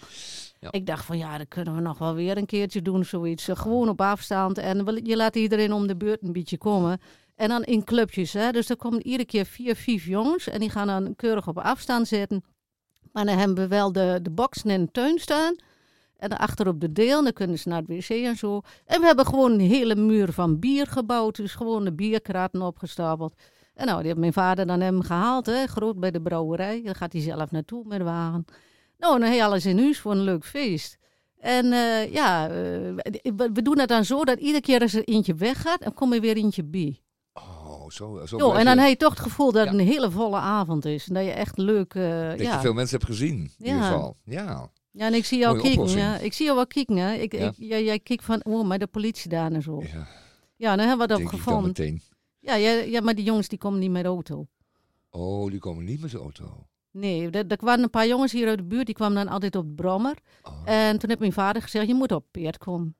[SPEAKER 2] Ja.
[SPEAKER 3] Ik dacht van ja, dat kunnen we nog wel weer een keertje doen, zoiets. Eh, Gewoon op afstand en je laat iedereen om de beurt een beetje komen. En dan in clubjes, hè. Dus er komen iedere keer vier, vijf jongens en die gaan dan keurig op afstand zitten. Maar dan hebben we wel de, de boksen in de tuin staan. En dan achter op de deel, dan kunnen ze naar het wc en zo. En we hebben gewoon een hele muur van bier gebouwd. Dus gewoon de bierkraten opgestapeld. En nou, die heeft mijn vader dan hem gehaald, hè, groot bij de brouwerij. Daar gaat hij zelf naartoe met de wagen. Nou, dan je alles in huis voor een leuk feest. En eh, ja, eh, we, doen het dan zo dat iedere keer als er eentje weggaat, dan kom er weer eentje bij.
[SPEAKER 2] Oh, zo, zo
[SPEAKER 3] Jo,
[SPEAKER 2] blijf
[SPEAKER 3] en dan heb je toch het gevoel dat het een hele volle avond is. En dat je echt leuk, eh,
[SPEAKER 2] dat je veel mensen hebt gezien, in
[SPEAKER 3] Ja.
[SPEAKER 2] ieder geval. Ja.
[SPEAKER 3] Ja, en ik zie jou kijken. Ja. Ik zie jou wel kijken. Hè. Ik,
[SPEAKER 2] Ja.
[SPEAKER 3] ik, jij, jij kijkt van, oh, maar de politie daar en zo.
[SPEAKER 2] ja
[SPEAKER 3] Ja, dan hebben we dat gevonden.
[SPEAKER 2] meteen.
[SPEAKER 3] Ja, ja, ja, maar die jongens die komen niet met de auto.
[SPEAKER 2] Oh, die komen niet met de auto.
[SPEAKER 3] Nee, er, er kwamen een paar jongens hier uit de buurt, die kwamen dan altijd op de brommer.
[SPEAKER 2] Oh,
[SPEAKER 3] En toen heeft mijn vader gezegd, je moet op peert komen.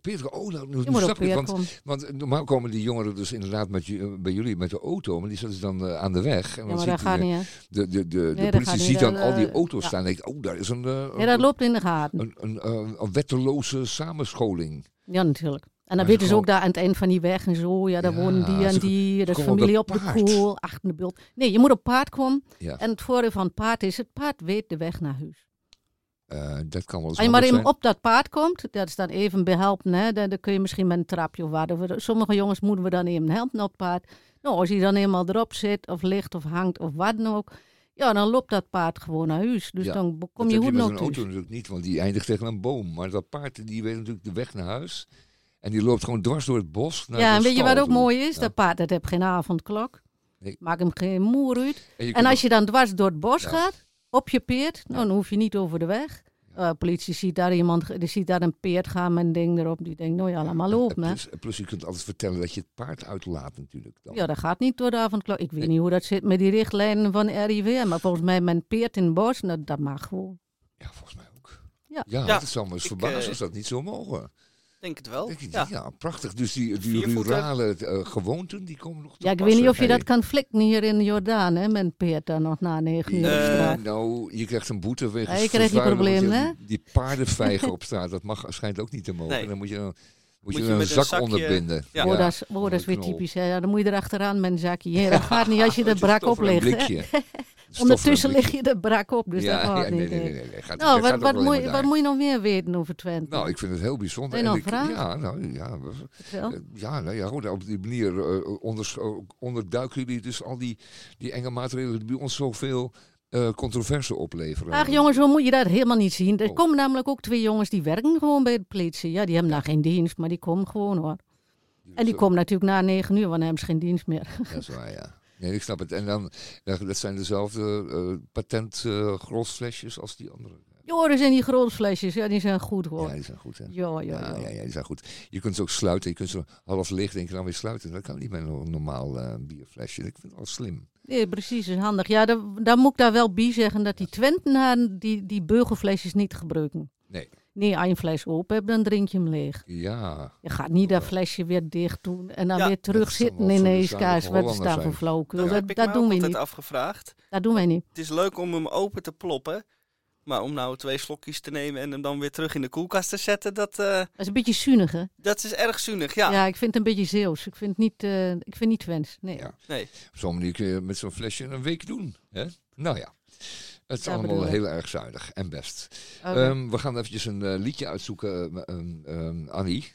[SPEAKER 2] Peter, oh, nou, nu
[SPEAKER 3] op
[SPEAKER 2] snap ik, want, want normaal komen die jongeren dus inderdaad met, bij jullie met de auto, maar die zetten ze dan eh, aan de weg. En
[SPEAKER 3] Ja,
[SPEAKER 2] dan
[SPEAKER 3] maar dat
[SPEAKER 2] ziet
[SPEAKER 3] gaat
[SPEAKER 2] de,
[SPEAKER 3] niet,
[SPEAKER 2] de, de, de,
[SPEAKER 3] Nee,
[SPEAKER 2] de
[SPEAKER 3] dat
[SPEAKER 2] politie ziet dan
[SPEAKER 3] Dat,
[SPEAKER 2] al die
[SPEAKER 3] eh,
[SPEAKER 2] auto's
[SPEAKER 3] ja.
[SPEAKER 2] staan en denkt, oh, daar is een, eh,
[SPEAKER 3] Ja, dat loopt in de gaten.
[SPEAKER 2] een, een, eh, een wetteloze samenscholing.
[SPEAKER 3] Ja, natuurlijk. En dan weten ze ook daar aan het eind van die weg en zo. Ja, daar
[SPEAKER 2] Ja,
[SPEAKER 3] wonen die en die. Dat is
[SPEAKER 2] op
[SPEAKER 3] familie op
[SPEAKER 2] dat
[SPEAKER 3] de koel, achter de bult. Nee, je moet op paard komen.
[SPEAKER 2] Ja,
[SPEAKER 3] En het voordeel van het paard is, het paard weet de weg naar huis.
[SPEAKER 2] Eh, dat kan wel eens
[SPEAKER 3] Als je maar even op dat paard komt, dat is dan even behelpen. Hè? Dan, dan kun je misschien met een trapje of wat. Sommige jongens moeten we dan even helpen op het paard. Nou, als hij dan eenmaal erop zit, of ligt, of hangt, of wat dan ook. Ja, dan loopt dat paard gewoon naar huis. Dus
[SPEAKER 2] Ja,
[SPEAKER 3] dan kom je
[SPEAKER 2] met
[SPEAKER 3] nog
[SPEAKER 2] een auto
[SPEAKER 3] thuis.
[SPEAKER 2] natuurlijk niet, want die eindigt tegen een boom. Maar dat paard die weet natuurlijk de weg naar huis. En die loopt gewoon dwars door het bos. Naar
[SPEAKER 3] Ja, en weet je wat ook
[SPEAKER 2] toe.
[SPEAKER 3] mooi is?
[SPEAKER 2] Ja.
[SPEAKER 3] Dat paard dat heeft geen avondklok.
[SPEAKER 2] Nee.
[SPEAKER 3] Maak hem geen moer uit. En als je dan dwars door het bos
[SPEAKER 2] Ja.
[SPEAKER 3] gaat, op je peert, nou, dan hoef je niet over de weg. Eh, politie ziet daar iemand, die ziet daar een peert gaan met een ding erop. Die denkt, nou ja, laat maar
[SPEAKER 2] En
[SPEAKER 3] lopen. Hè.
[SPEAKER 2] plus, plus je kunt altijd vertellen dat je het paard uitlaat natuurlijk. Dan.
[SPEAKER 3] Ja, dat gaat niet door de avondklok. Ik weet
[SPEAKER 2] Nee.
[SPEAKER 3] niet hoe dat zit met die richtlijnen van RIVM. Maar volgens mij met een peert in het bos, nou, dat mag gewoon.
[SPEAKER 2] Ja, volgens mij ook.
[SPEAKER 3] Ja.
[SPEAKER 2] ja,
[SPEAKER 1] Ja,
[SPEAKER 2] het zal me eens verbazen
[SPEAKER 1] eh,
[SPEAKER 2] als dat niet zo mogen.
[SPEAKER 1] Denk het wel.
[SPEAKER 2] Denk je, ja.
[SPEAKER 1] Ja.
[SPEAKER 2] prachtig. Dus die, die rurale eh, gewoonten, die komen nog te
[SPEAKER 3] Ja, ik weet niet of je dat kan flikken hier in Jordaan, hè, met dan nog na negen uur op straat.
[SPEAKER 2] nou, je krijgt een boete wegens
[SPEAKER 3] Ja, je krijgt die problemen,
[SPEAKER 2] je- Die paardenvijgen <laughs> op straat, dat mag schijnt ook niet te mogen.
[SPEAKER 1] Nee.
[SPEAKER 2] Dan moet je, dan, moet
[SPEAKER 1] je
[SPEAKER 2] je een
[SPEAKER 1] met een
[SPEAKER 2] zak
[SPEAKER 1] zakje-
[SPEAKER 2] onderbinden.
[SPEAKER 1] Ja.
[SPEAKER 3] Oh, dat is, oh, dat is weer typisch. Hè. Ja, dan moet je erachteraan met een zakje. Ja, dat <laughs> gaat niet als je
[SPEAKER 2] Dat
[SPEAKER 3] er brak op
[SPEAKER 2] stof in een
[SPEAKER 3] hè.
[SPEAKER 2] blikje. <laughs>
[SPEAKER 3] Ondertussen lig je er brak op, dus
[SPEAKER 2] ja,
[SPEAKER 3] dat gaat
[SPEAKER 2] ja,
[SPEAKER 3] niet.
[SPEAKER 2] nee, nee, nee, nee, nee. Gaat,
[SPEAKER 3] Nou, wat, moet, wat je nog meer weten over Twente?
[SPEAKER 2] Nou, ik vind het heel bijzonder. En ik-? Ja, nou, ja, eh, ja, nou ja, goed, op die manier eh, onders- onderduiken jullie dus al die, die enge maatregelen die bij ons zoveel eh controverse opleveren.
[SPEAKER 3] Ach jongens, hoe moet je dat helemaal niet zien? Er
[SPEAKER 2] Oh.
[SPEAKER 3] komen namelijk ook twee jongens die werken gewoon bij de politie. Ja, die hebben daar geen dienst, maar die komen gewoon hoor. En die komt natuurlijk na negen uur, want dan hebben ze geen dienst meer.
[SPEAKER 2] Dat is waar, ja. Nee, ik snap het. En dan, ja, dat zijn dezelfde eh patent eh grosflesjes als die andere.
[SPEAKER 3] Joris en die grote flesjes, ja, die zijn goed hoor.
[SPEAKER 2] Ja, die zijn goed, hè?
[SPEAKER 3] Ja, ja,
[SPEAKER 2] Ja,
[SPEAKER 3] ja.
[SPEAKER 2] ja, ja, die zijn goed. Je kunt ze ook sluiten. Je kunt ze half licht en je dan weer sluiten. Dat kan niet met een normaal eh, bierflesje. Ik vind het wel slim.
[SPEAKER 3] Nee, precies, is handig. Ja, daar, daar moet ik daar wel bij zeggen dat die Twentenaren die, die burgerflesjes niet gebruiken.
[SPEAKER 2] Nee.
[SPEAKER 3] Nee, een fles open hebt, dan drink je hem leeg.
[SPEAKER 2] Ja,
[SPEAKER 3] Je gaat niet dat flesje weer dicht doen en dan
[SPEAKER 1] Ja,
[SPEAKER 3] weer terug zitten in
[SPEAKER 2] voor
[SPEAKER 3] de
[SPEAKER 2] de
[SPEAKER 3] ijskaars.
[SPEAKER 2] zuinige
[SPEAKER 3] Wat is daar voor flauwkul?
[SPEAKER 1] Dat
[SPEAKER 3] doen we
[SPEAKER 1] altijd
[SPEAKER 3] niet.
[SPEAKER 1] afgevraagd.
[SPEAKER 3] Dat doen wij niet.
[SPEAKER 1] Het is leuk om hem open te ploppen. Maar om nou twee slokjes te nemen en hem dan weer terug in de koelkast te zetten, dat, eh,
[SPEAKER 3] Dat is een beetje zuinig, hè?
[SPEAKER 1] dat is erg zuinig. Ja,
[SPEAKER 3] Ja, ik vind het een beetje Zeeuws. Ik vind het niet, eh, ik vind niet Twents. Nee.
[SPEAKER 2] Ja.
[SPEAKER 1] nee.
[SPEAKER 2] op zo'n manier kun je met zo'n flesje een week doen. Hè? Nou ja, het is
[SPEAKER 3] Ja,
[SPEAKER 2] allemaal heel erg zuinig en best. Ehm, we gaan eventjes een eh, liedje uitzoeken, eh, ehm, ehm, Annie.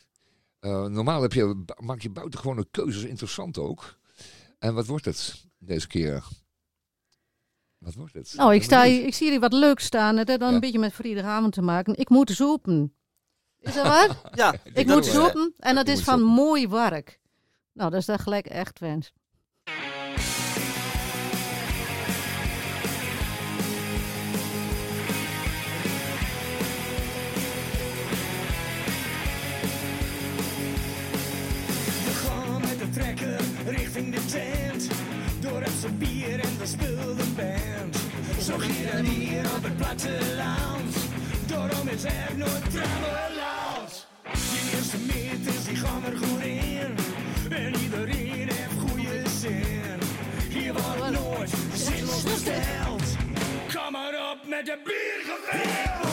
[SPEAKER 2] Eh, normaal heb je, maak je buitengewone keuzes interessant ook. En wat wordt het deze keer? Wat wordt het?
[SPEAKER 3] nou, ik, sta, ik zie hier wat leuks staan. Het heeft dan
[SPEAKER 2] Ja.
[SPEAKER 3] een beetje met vrijdagavond te maken. Ik moet zoeken. Is dat waar?
[SPEAKER 1] Ja, <laughs>
[SPEAKER 2] Ik
[SPEAKER 3] moet zoeken en dat is van mooi werk. Nou, dat is dan gelijk echt Twents.
[SPEAKER 7] Richting de tent. Door het zo'n bier en de speelde band. Zo ging hier op het platteland. Daarom is er nooit trammeland. Die eerste meters die gaan er goed in. En iedereen heeft goede zin. Hier wordt nooit zinloos besteld. Kom maar op met de biergevecht.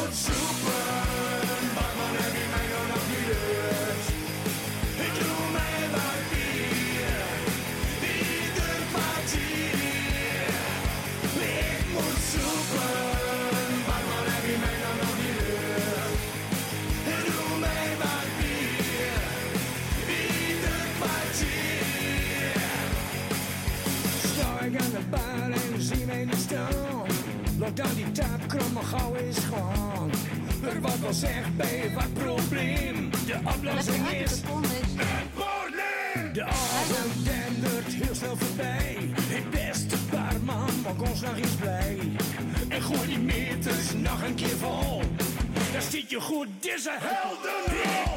[SPEAKER 7] Dan die tapkram maar gauw eens gaan. Er wordt wel zeg bij wat probleem. De oplossing is een keer vol. Daar zit je goed, deze helden. Ik moet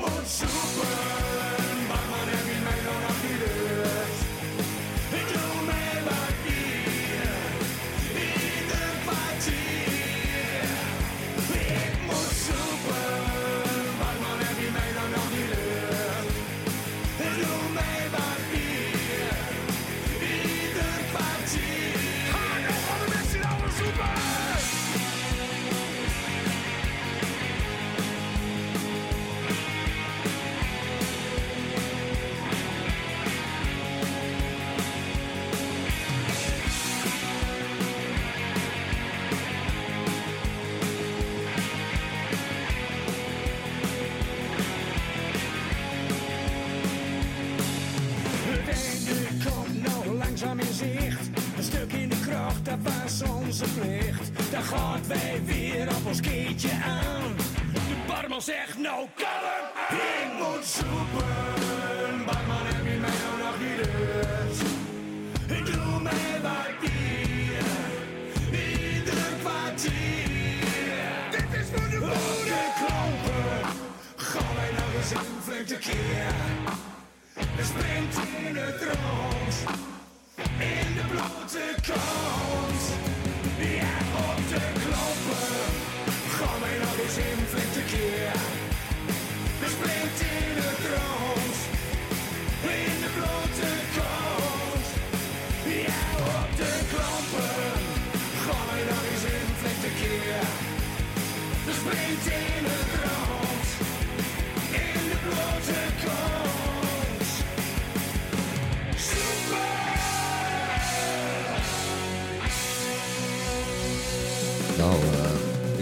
[SPEAKER 7] een vlugte keer. We springt in het rond,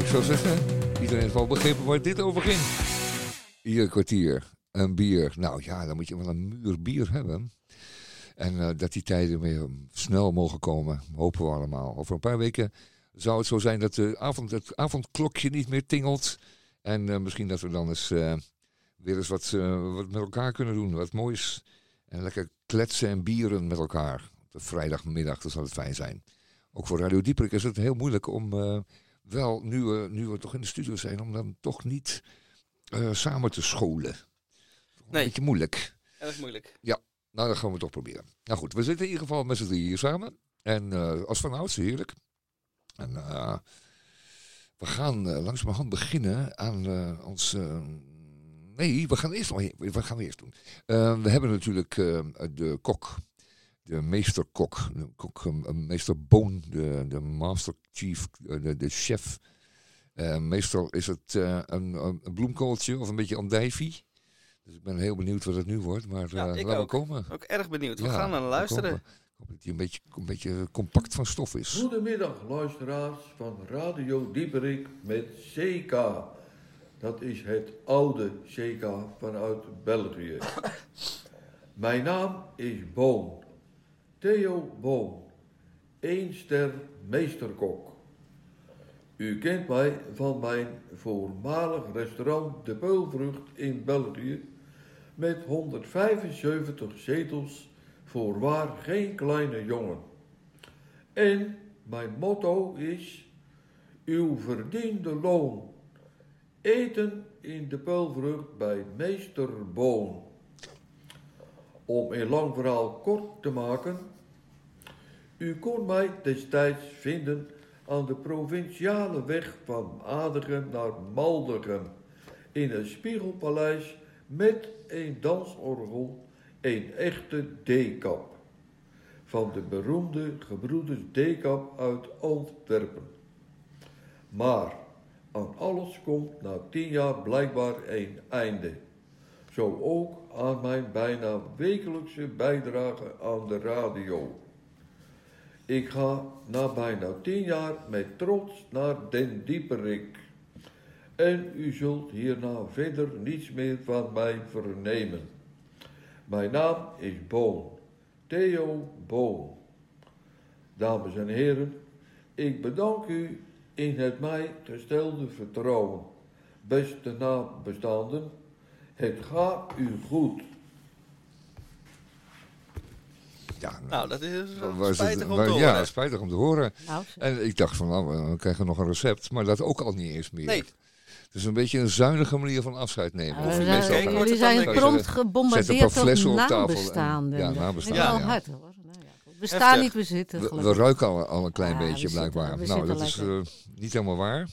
[SPEAKER 2] zou zeggen, iedereen heeft wel begrepen waar dit over ging. Ieder kwartier een bier. Nou ja, dan moet je wel een muur bier hebben. En eh, dat die tijden weer snel mogen komen, hopen we allemaal. Over een paar weken zou het zo zijn dat de avond, het avondklokje niet meer tingelt. En eh, misschien dat we dan eens eh, weer eens wat, wat met elkaar kunnen doen. Wat moois. En lekker kletsen en bieren met elkaar. Op vrijdagmiddag, dat zal het fijn zijn. Ook voor Radio Dieperik is het heel moeilijk om wel, nu we, nu we toch in de studio zijn, om dan toch niet eh, samen te scholen. Een beetje moeilijk.
[SPEAKER 1] Erg moeilijk.
[SPEAKER 2] Nou, dat gaan we toch proberen. Nou goed, we zitten in ieder geval met z'n drieën hier samen. En eh, als van ouds, heerlijk. En eh, we gaan eh, langzamerhand beginnen aan ons... nee, we gaan eerst nog... We gaan eerst doen. We hebben natuurlijk de kok. De meesterkok. De kok eh, meester Boon. De, de master chief. eh, de, de chef. Eh, meestal is het eh, een, een bloemkooltje of een beetje andijvie. Dus ik ben heel benieuwd wat het nu wordt. Maar
[SPEAKER 1] Ja,
[SPEAKER 2] eh
[SPEAKER 1] ik
[SPEAKER 2] laten we
[SPEAKER 1] ook.
[SPEAKER 2] komen.
[SPEAKER 1] Ook erg benieuwd. We
[SPEAKER 2] Ja,
[SPEAKER 1] gaan naar
[SPEAKER 2] we
[SPEAKER 1] luisteren.
[SPEAKER 2] Ik hoop dat hij een beetje, een beetje compact van stof is.
[SPEAKER 8] Goedemiddag luisteraars van Radio Dieperik met CK. Dat is het oude CK vanuit België. <coughs> Mijn naam is Boon. Theo Boon. Eén ster meesterkok. U kent mij van mijn voormalig restaurant De Peulvrucht in België met 175 zetels voorwaar geen kleine jongen. En mijn motto is: uw verdiende loon. Eten in de peulvrucht bij meester Boon. Om een lang verhaal kort te maken. U kon mij destijds vinden aan de provinciale weg van Adegem naar Maldegem. In een spiegelpaleis met een dansorgel, een echte D-kap van de beroemde gebroeders Dekap uit Antwerpen. Maar aan alles komt na tien jaar blijkbaar een einde. Zo ook aan mijn bijna wekelijkse bijdrage aan de radio. Ik ga na bijna tien jaar met trots naar Den Dieperik. En u zult hierna verder niets meer van mij vernemen. Mijn naam is Boon. Theo Boom. Dames en heren, ik bedank u in het mij gestelde vertrouwen. Beste nabestaanden, het gaat u goed.
[SPEAKER 2] Ja,
[SPEAKER 1] Nou, dat is
[SPEAKER 2] het-
[SPEAKER 1] spijtig om
[SPEAKER 2] waar-
[SPEAKER 1] te
[SPEAKER 2] Ja,
[SPEAKER 1] horen.
[SPEAKER 2] spijtig om te horen.
[SPEAKER 3] Nou,
[SPEAKER 2] En ik dacht van, nou, we krijgen nog een recept, maar dat ook al niet eens meer.
[SPEAKER 1] Nee.
[SPEAKER 2] Het is een beetje een zuinige manier van afscheid nemen.
[SPEAKER 3] Nou,
[SPEAKER 2] Of
[SPEAKER 3] we
[SPEAKER 2] meestal
[SPEAKER 3] zijn-
[SPEAKER 1] Kijk,
[SPEAKER 3] jullie
[SPEAKER 1] het dan
[SPEAKER 3] zijn prompt gebombardeerd door
[SPEAKER 2] flessen op tafel en-
[SPEAKER 3] nabestaanden.
[SPEAKER 2] ja, nabestaanden,
[SPEAKER 3] wel
[SPEAKER 2] ja.
[SPEAKER 3] hard hoor. Nou, ja, we
[SPEAKER 1] Heftig.
[SPEAKER 3] staan niet, we zitten
[SPEAKER 2] we, we ruiken al, al een klein
[SPEAKER 3] Ja, we
[SPEAKER 2] beetje blijkbaar.
[SPEAKER 3] we
[SPEAKER 2] nou, dat is eh, niet helemaal waar.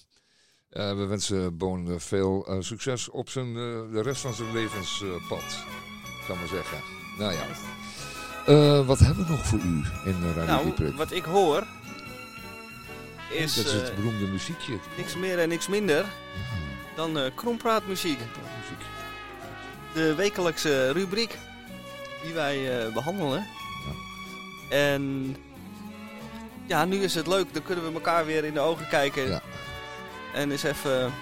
[SPEAKER 2] Eh, we wensen Boon eh, veel eh, succes op zijn, de rest van zijn levenspad, zou maar zeggen. Nou ja. Wat hebben we nog voor u in uh, Radio
[SPEAKER 1] Nou, wat ik hoor is
[SPEAKER 2] dat is het beroemde muziekje.
[SPEAKER 1] niks meer en niks minder dan eh krompraatmuziek.
[SPEAKER 2] muziek.
[SPEAKER 1] De wekelijkse rubriek die wij eh, behandelen. En ja, nu is het leuk. Dan kunnen we elkaar weer in de ogen kijken.
[SPEAKER 2] Ja.
[SPEAKER 1] En eens even...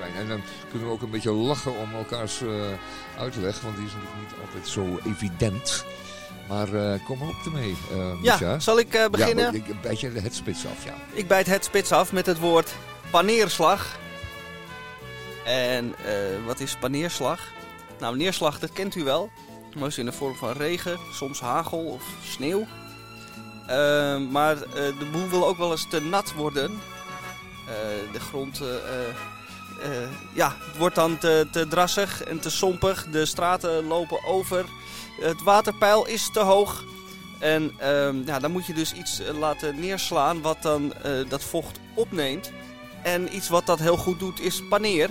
[SPEAKER 2] Fijn. En dan kunnen we ook een beetje lachen om elkaars eh, uitleg, want die is natuurlijk niet altijd zo evident. Maar eh, kom maar op ermee, eh
[SPEAKER 1] Ja, zal ik eh, beginnen?
[SPEAKER 2] Ja, ik- een beetje het spits af, ja.
[SPEAKER 1] Ik bijt het spits af met het woord paneerslag. En eh, wat is paneerslag? Nou, neerslag, dat kent u wel. Meestal in de vorm van regen, soms hagel of sneeuw. Eh, maar eh, de boel wil ook wel eens te nat worden. Eh, de grond, eh, eh, ja, het wordt dan te, te drassig en te sompig. De straten lopen over. Het waterpeil is te hoog. En ehm, ja, dan moet je dus iets laten neerslaan wat dan dat vocht opneemt. En iets wat dat heel goed doet is paneer.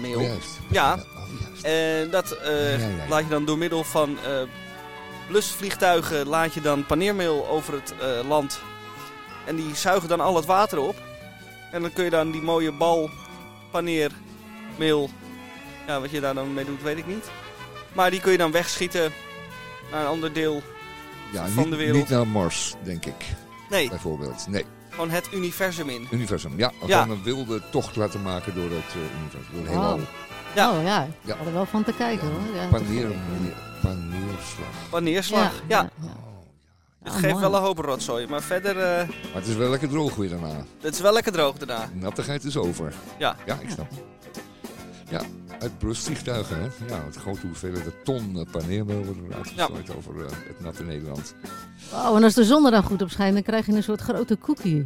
[SPEAKER 1] Meel.
[SPEAKER 2] Oh, juist.
[SPEAKER 1] Ja.
[SPEAKER 2] Oh.
[SPEAKER 1] En dat
[SPEAKER 2] Ja, ja, ja.
[SPEAKER 1] laat je dan door middel van blusvliegtuigen laat je dan paneermeel over het land. En die zuigen dan al het water op. En dan kun je dan die mooie bal paneermeel, ja, wat je daar dan mee doet, weet ik niet. Maar die kun je dan wegschieten naar een ander deel.
[SPEAKER 2] ja,
[SPEAKER 1] van
[SPEAKER 2] niet,
[SPEAKER 1] de wereld.
[SPEAKER 2] Niet naar Mars, denk ik,
[SPEAKER 1] Nee,
[SPEAKER 2] bijvoorbeeld. Nee,
[SPEAKER 1] gewoon het universum in.
[SPEAKER 2] universum. Ja,
[SPEAKER 1] Ja.
[SPEAKER 2] gewoon een wilde tocht laten maken door het eh, universum. Door het
[SPEAKER 3] Wauw.
[SPEAKER 2] heelal.
[SPEAKER 1] Ja.
[SPEAKER 3] Oh ja,
[SPEAKER 2] Ja.
[SPEAKER 3] er wel van te kijken hoor. Ja,
[SPEAKER 2] Paneer, paneerslag.
[SPEAKER 1] Paneerslag, ja.
[SPEAKER 3] ja.
[SPEAKER 1] Het
[SPEAKER 3] Ah,
[SPEAKER 1] geeft
[SPEAKER 3] mooi.
[SPEAKER 1] wel een hoop rotzooi, maar verder, eh
[SPEAKER 2] Maar het is wel lekker droog weer daarna.
[SPEAKER 1] het is wel lekker droog daarna.
[SPEAKER 2] Nattigheid is over.
[SPEAKER 1] Ja.
[SPEAKER 2] Ja, ik snap. Uit brustvliegtuigen, hè? Ja, het grote hoeveelheden ton paneermeel worden er uitgestrooid over eh, het natte Nederland.
[SPEAKER 3] Oh, en als de zon er dan goed op schijnt, dan krijg je een soort grote koekie.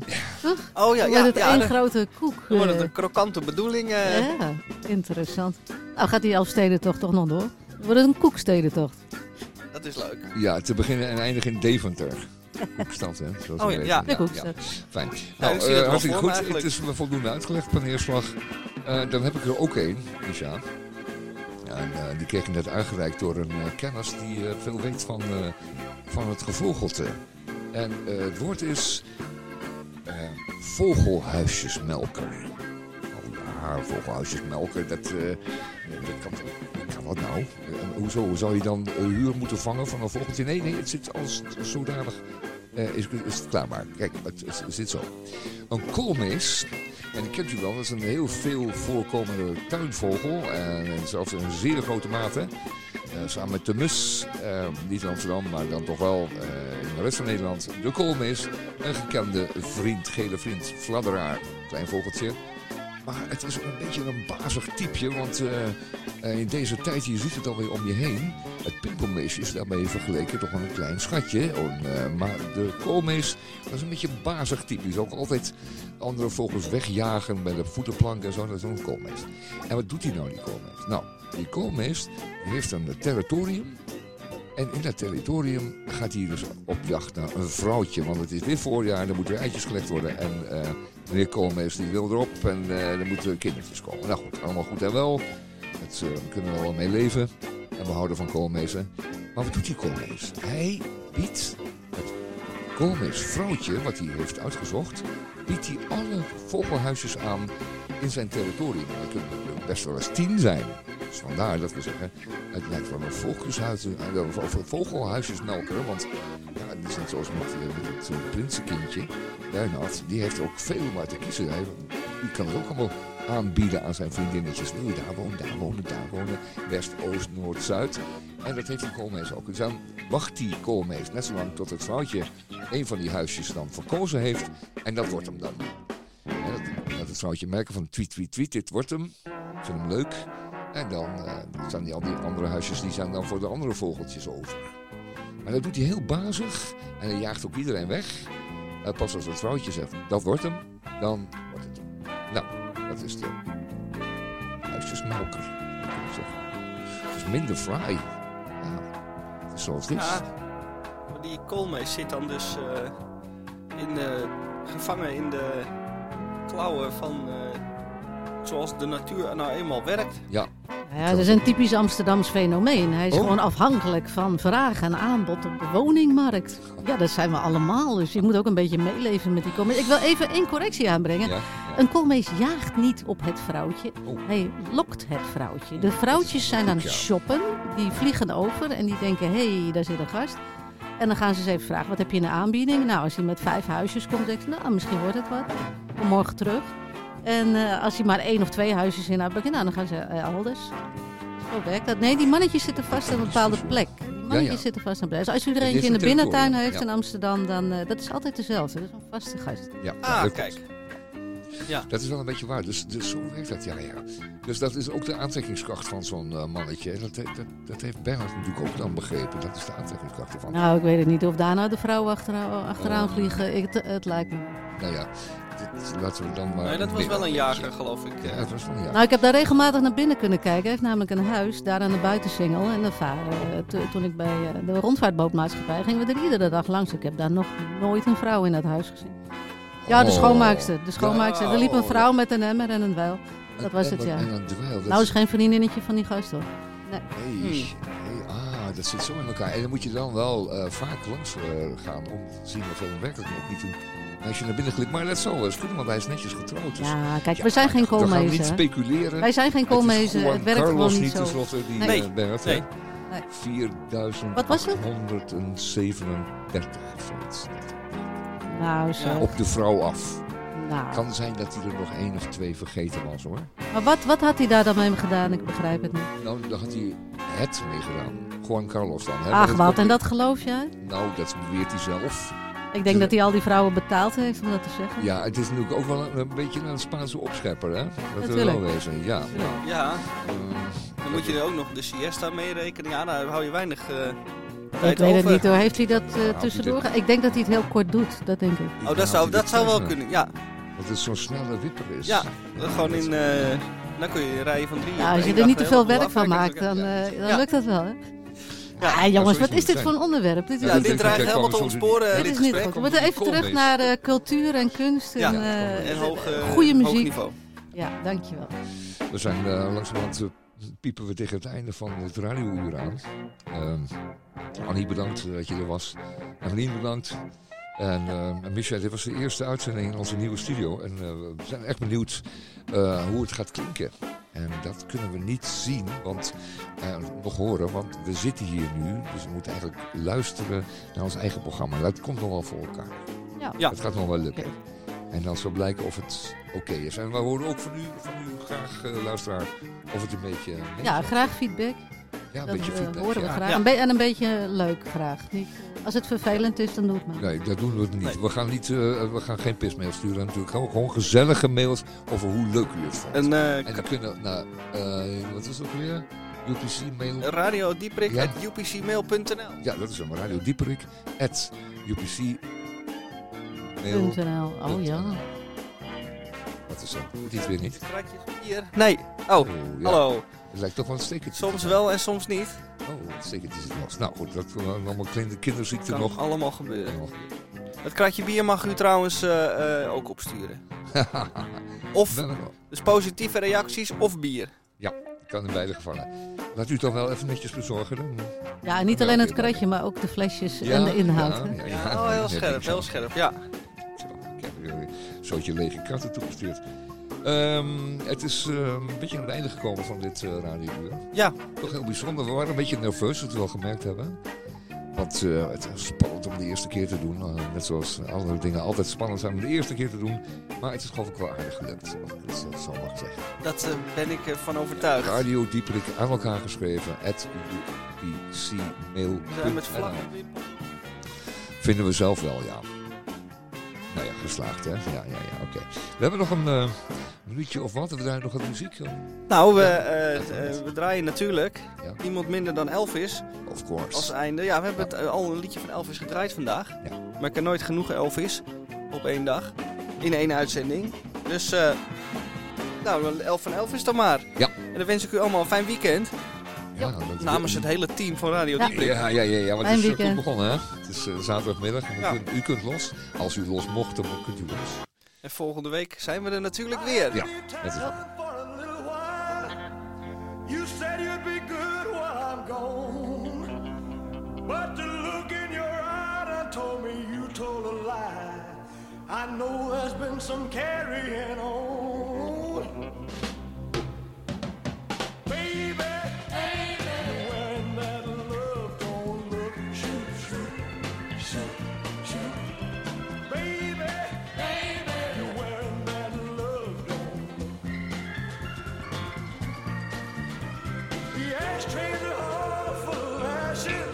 [SPEAKER 1] Oh ja,
[SPEAKER 3] Dan
[SPEAKER 1] ja,
[SPEAKER 3] wordt het
[SPEAKER 1] ja,
[SPEAKER 3] één
[SPEAKER 1] dan-
[SPEAKER 3] grote koek.
[SPEAKER 1] dan wordt het
[SPEAKER 3] eh.
[SPEAKER 1] een krokante bedoeling. eh.
[SPEAKER 3] Ja, interessant. Nou gaat die Elfstedentocht toch nog door? Dan wordt het een koekstedentocht.
[SPEAKER 1] Dat is leuk.
[SPEAKER 2] Ja, te beginnen en eindigen in Deventer. Koekstad, hè? Zoals
[SPEAKER 1] Oh, ja, ja.
[SPEAKER 3] Koekstad.
[SPEAKER 2] Fijn.
[SPEAKER 1] Ja,
[SPEAKER 2] Nou, hartstikke
[SPEAKER 1] voor me
[SPEAKER 2] goed. Het is me voldoende uitgelegd, paneerslag. Eh, dan heb ik er ook één, Misha. En eh, die kreeg ik net uitgereikt door een kennis die veel weet van, van het gevogelte. En het woord is vogelhuisjesmelker. Oh ja, vogelhuisjesmelker, dat, dat kan, kan wat nou? Eh, hoezo? Zou je dan huur moeten vangen van een vogeltje? Nee, nee, het zit als zodanig eh, is, is het klaarbaar. Kijk, het, zit zo. Een koolmees, en die kent u wel, dat is een heel veel voorkomende tuinvogel. En, zelfs in zeer grote mate. Eh, samen met de mus, niet in Amsterdam, maar dan toch wel in de rest van Nederland. De koolmees, een gekende vriend, gele vriend, fladderaar, klein vogeltje. Maar het is een beetje een bazig typeje, want eh, eh, in deze tijd, je ziet het alweer om je heen. Het pimpelmeesje is daarmee vergeleken toch een klein schatje. Oh, eh, maar de koolmees, dat is een beetje een bazig type. Die is ook altijd andere vogels wegjagen bij de voetenplank en zo. Dat is een koolmees. En wat doet hij nou, die koolmees? Nou, die koolmees heeft een territorium. En in dat territorium gaat hij dus op jacht naar een vrouwtje. Want het is weer voorjaar, er moeten eitjes gelegd worden. En eh, meneer Koolmees die wil erop en eh, er moeten kindertjes komen. Nou goed, allemaal goed en wel. Het, eh, we kunnen wel mee leven. En we houden van koolmezen. Maar wat doet die koolmees? Hij biedt het koolmees vrouwtje, wat hij heeft uitgezocht, biedt hij alle vogelhuisjes aan in zijn territorium. Dat kunnen er best wel eens tien zijn. Dus vandaar dat we zeggen, het lijkt wel een volkshuis, eh, of vogelhuisjesmelker. Want ja, die net zoals met, eh, met het eh, prinsenkindje, Bernhard. Die heeft ook veel om te kiezen. Die kan het ook allemaal aanbieden aan zijn vriendinnetjes. Wil je daar wonen, daar wonen, daar wonen. West, Oost, Noord, Zuid. En dat heeft die koolmees ook. Dus dan wacht die koolmees net zolang tot het vrouwtje een van die huisjes dan verkozen heeft. En dat wordt hem dan. En dat, dat het vrouwtje merken van tweet, tweet, tweet, dit wordt hem. Ik vind hem leuk. En dan eh, staan die, al die andere huisjes, die zijn dan voor de andere vogeltjes over. Maar dat doet hij heel bazig. En hij jaagt ook iedereen weg. En pas als het vrouwtje zegt, dat wordt hem, dan wordt het hem. Nou, dat is de huisjesmelker. kan ik zeggen. Het is minder fraai. Ja, het is zoals dit.
[SPEAKER 1] Ja, die koolmees zit dan dus eh, in de, gevangen in de klauwen van eh, zoals de natuur nou eenmaal werkt.
[SPEAKER 2] Ja,
[SPEAKER 3] Ja, dat is een typisch Amsterdams fenomeen. Hij is
[SPEAKER 2] Oh.
[SPEAKER 3] gewoon afhankelijk van vraag en aanbod op de woningmarkt. Ja, dat zijn we allemaal. Dus je moet ook een beetje meeleven met die koolmees. Ik wil even één correctie aanbrengen.
[SPEAKER 2] ja.
[SPEAKER 3] Een koolmees jaagt niet op het vrouwtje.
[SPEAKER 2] Oh.
[SPEAKER 3] Hij lokt het vrouwtje. De vrouwtjes zijn aan het shoppen. Die vliegen over en die denken, hé, hey, daar zit een gast. En dan gaan ze eens even vragen, wat heb je in de aanbieding? Nou, als hij met vijf huisjes komt, denk ik, nou, misschien wordt het wat. Kom morgen terug. En eh, als hij maar één of twee huisjes in had, nou, dan gaan ze eh, elders. Zo werkt dat. Nee, die mannetjes zitten vast aan een bepaalde plek. Die mannetjes
[SPEAKER 2] ja.
[SPEAKER 3] zitten vast aan een plek. Dus als u er eentje in de binnentuin heeft
[SPEAKER 2] ja.
[SPEAKER 3] in Amsterdam, dan uh, dat is altijd dezelfde. Dat is een vaste gast.
[SPEAKER 2] ja
[SPEAKER 1] Ah,
[SPEAKER 2] dat
[SPEAKER 1] kijk.
[SPEAKER 2] Klopt. Dat is wel een beetje waar. Dus, dus zo werkt dat, ja, ja. Dus dat is ook de aantrekkingskracht van zo'n uh, mannetje. Dat, dat, dat heeft Bernhard natuurlijk ook dan begrepen. Dat is de aantrekkingskracht ervan.
[SPEAKER 3] Nou, ik weet het niet of daar nou de vrouwen achteraan, achteraan
[SPEAKER 2] Oh.
[SPEAKER 3] vliegen. Ik, het, het lijkt me.
[SPEAKER 2] Nou ja, dit, laten we dan maar...
[SPEAKER 1] Nee, dat was wel een jager, geloof ik.
[SPEAKER 2] Ja, het was wel een jager.
[SPEAKER 3] Nou, ik heb daar regelmatig naar binnen kunnen kijken. Hij heeft namelijk een huis daar aan de buitensingel. En de varen, eh, to- toen ik bij eh, de rondvaartbootmaatschappij gingen we er iedere dag langs. Ik heb daar nog nooit een vrouw in dat huis gezien. Ja, de
[SPEAKER 2] Oh.
[SPEAKER 3] schoonmaakster. De schoonmaakster. Er liep een vrouw met een emmer en een dweil. Dat was het, ja.
[SPEAKER 2] En een dweil. dat
[SPEAKER 3] Nou,
[SPEAKER 2] is-
[SPEAKER 3] is geen vriendinnetje van die gast hoor.
[SPEAKER 2] Hey,
[SPEAKER 1] Hmm.
[SPEAKER 2] hey, ah, dat zit zo in elkaar. En dan moet je dan wel eh, vaak langs eh, gaan om te zien of er werkelijk nog niet een meisje naar binnen glipt. Maar dat zal wel eens kunnen, want hij is netjes getrouwd. Dus
[SPEAKER 3] Ja, kijk,
[SPEAKER 2] Ja,
[SPEAKER 3] we zijn geen
[SPEAKER 2] We gaan niet
[SPEAKER 3] koolmezen.
[SPEAKER 2] speculeren.
[SPEAKER 3] Wij zijn geen
[SPEAKER 2] Het is
[SPEAKER 3] koolmezen. Het werkt
[SPEAKER 2] Carlos
[SPEAKER 3] gewoon niet
[SPEAKER 2] niet
[SPEAKER 3] zo.
[SPEAKER 2] tenslotte, die
[SPEAKER 1] Nee.
[SPEAKER 2] eh, Bernhard,
[SPEAKER 1] Nee.
[SPEAKER 3] Nee.
[SPEAKER 2] 4837 of zoiets.
[SPEAKER 3] Nou, zo.
[SPEAKER 2] Op de vrouw af.
[SPEAKER 3] Nou.
[SPEAKER 2] Kan zijn dat hij er nog één of twee vergeten was hoor.
[SPEAKER 3] Maar wat, wat had hij daar dan mee gedaan? Ik begrijp het niet.
[SPEAKER 2] Nou, daar had hij het mee gedaan. Juan Carlos dan. Hè?
[SPEAKER 3] Ach, wat. En dat geloof jij?
[SPEAKER 2] Nou, dat beweert hij zelf.
[SPEAKER 3] Ik denk dat hij al die vrouwen betaald heeft om dat te zeggen.
[SPEAKER 2] Ja, het is natuurlijk ook wel een, een beetje een Spaanse opschepper, hè? Dat we
[SPEAKER 3] Natuurlijk.
[SPEAKER 2] wel wezen. Ja.
[SPEAKER 1] Ja,
[SPEAKER 2] Eh,
[SPEAKER 1] dan moet je er ook nog de siesta mee rekenen. Ja, daar hou je weinig eh
[SPEAKER 3] Ik weet het niet hoor. Heeft hij dat eh,
[SPEAKER 2] Nou,
[SPEAKER 3] tussendoor? Ik denk dat hij het heel kort doet. Dat denk ik.
[SPEAKER 1] Oh, dat zou, dat zou wel kunnen. Ja,
[SPEAKER 2] Dat het zo'n snelle wipper is.
[SPEAKER 1] ja gewoon in... eh, dan kun je rijden van drie
[SPEAKER 3] Ja, als je er niet te veel werk van maakt, dan, eh, dan lukt dat wel. Hè?
[SPEAKER 1] Ja,
[SPEAKER 3] Ja, jongens, wat is dit voor een onderwerp? Dit is,
[SPEAKER 1] Ja, dit draagt helemaal te ontsporen,
[SPEAKER 3] dit
[SPEAKER 1] dit
[SPEAKER 3] is niet
[SPEAKER 1] gesprek.
[SPEAKER 3] goed. We moeten even terug naar eh, cultuur en kunst. En,
[SPEAKER 1] Ja,
[SPEAKER 3] eh,
[SPEAKER 1] En hoog,
[SPEAKER 3] goede
[SPEAKER 1] hoog
[SPEAKER 3] muziek.
[SPEAKER 1] niveau.
[SPEAKER 3] Ja, dankjewel.
[SPEAKER 2] We zijn uh, langzamerhand piepen we tegen het einde van het radiouur aan. Ehm Annie, bedankt eh, dat je er was. Evelien, bedankt. En uh, Michel, dit was de eerste uitzending in onze nieuwe studio. En uh, we zijn echt benieuwd uh, hoe het gaat klinken. En dat kunnen we niet zien, want uh, nog horen, want we zitten hier nu. Dus we moeten eigenlijk luisteren naar ons eigen programma. Dat komt nog wel voor elkaar.
[SPEAKER 3] Ja.
[SPEAKER 1] Ja.
[SPEAKER 2] Het gaat nog wel lukken. En dan zal blijken of het oké is. En we horen ook van u, van u graag, uh, luisteraar, of het een beetje...
[SPEAKER 3] Ja, graag feedback.
[SPEAKER 2] Ja, een
[SPEAKER 3] dat
[SPEAKER 2] beetje
[SPEAKER 3] eh,
[SPEAKER 2] feedback.
[SPEAKER 3] horen we
[SPEAKER 2] ja.
[SPEAKER 3] graag.
[SPEAKER 1] Ja.
[SPEAKER 3] Een be- en een beetje leuk graag. Niet, eh, als het vervelend is, dan doe het maar.
[SPEAKER 2] Nee, dat doen we niet.
[SPEAKER 1] Nee.
[SPEAKER 2] We, gaan niet uh, we gaan geen pismail sturen natuurlijk. Gewoon, gewoon gezellige mails over hoe leuk u het vond.
[SPEAKER 1] En uh,
[SPEAKER 2] en dan kunnen naar, uh, wat is het ook weer? UPC mail.
[SPEAKER 1] radio dieprik
[SPEAKER 2] Ja.
[SPEAKER 1] at upcmail.nl
[SPEAKER 2] Ja, dat is hem. Radio Dieperik at UPC mail.
[SPEAKER 3] .nl. Oh ja.
[SPEAKER 2] Wat is dat? Moet iets weer niet.
[SPEAKER 1] Kratjes bier. Nee. Oh,
[SPEAKER 2] Oh, ja.
[SPEAKER 1] hallo.
[SPEAKER 2] Het lijkt toch wel een stekertje.
[SPEAKER 1] Soms wel en soms niet.
[SPEAKER 2] Oh, het stekertje zit los. Nou goed, dat uh, allemaal kleine kinderziekte
[SPEAKER 1] Kan
[SPEAKER 2] nog.
[SPEAKER 1] allemaal gebeuren.
[SPEAKER 2] Nog.
[SPEAKER 1] Het kratje bier mag u trouwens eh, eh, ook opsturen. <laughs> Of
[SPEAKER 2] Nou,
[SPEAKER 1] dus positieve reacties of bier.
[SPEAKER 2] kan in beide gevallen. Laat u het dan wel even netjes bezorgen. Dan.
[SPEAKER 3] Ja, en niet
[SPEAKER 2] Ja,
[SPEAKER 3] alleen het kratje, maar ook de flesjes
[SPEAKER 2] Ja,
[SPEAKER 3] en de inhoud.
[SPEAKER 2] ja, ja,
[SPEAKER 1] Ja,
[SPEAKER 2] ja.
[SPEAKER 1] oh, heel
[SPEAKER 2] Ja,
[SPEAKER 1] scherp, heel scherp. Ja.
[SPEAKER 2] Een zootje lege katten toegestuurd. Ehm, het is ehm, een beetje aan het einde gekomen van dit uh, radiouur.
[SPEAKER 1] Ja.
[SPEAKER 2] Toch heel bijzonder. We waren een beetje nerveus, wat we wel gemerkt hebben. Want uh, het was spannend om de eerste keer te doen. Uh, net zoals andere dingen altijd spannend zijn om de eerste keer te doen. Maar het is geloof ik wel aardig gelukt. Dat, dat zal mag zeggen.
[SPEAKER 1] Dat uh, ben ik ervan overtuigd.
[SPEAKER 2] Radio Dieperik aan elkaar geschreven. At
[SPEAKER 1] We zijn met vlaggen.
[SPEAKER 2] Vinden we zelf wel, ja. Nou ja, geslaagd hè. Ja, ja, ja, oké. Okay. We hebben nog een uh, minuutje of wat. We draaien nog wat muziek. Hoor.
[SPEAKER 1] Nou, we, uh, uh, we draaien natuurlijk
[SPEAKER 2] ja.
[SPEAKER 1] niemand minder dan Elvis.
[SPEAKER 2] Of course.
[SPEAKER 1] Als einde. Ja, we hebben het, al een liedje van Elvis gedraaid vandaag.
[SPEAKER 2] Ja.
[SPEAKER 1] Maar ik ken nooit genoeg Elvis op één dag. In één uitzending. Dus, nou, Elf van Elvis dan maar.
[SPEAKER 2] Ja.
[SPEAKER 1] En dan wens ik u allemaal een fijn weekend.
[SPEAKER 2] Ja, dat
[SPEAKER 1] Namens het hele team van Radio
[SPEAKER 2] ja.
[SPEAKER 1] Dieprik.
[SPEAKER 2] Ja, ja, ja, ja, want
[SPEAKER 3] Fijn
[SPEAKER 2] het is
[SPEAKER 3] weekend.
[SPEAKER 2] goed begonnen, hè? Het is uh, zaterdagmiddag
[SPEAKER 1] Ja.
[SPEAKER 2] u, kunt, u kunt los. Als u los mocht, dan kunt u los.
[SPEAKER 1] En volgende week zijn we er natuurlijk weer.
[SPEAKER 2] Ja, dat is
[SPEAKER 6] You said you'd be good while I'm gone. But the look in your eye that told me you told a lie. I know there's been some carrying on. train full of ashes.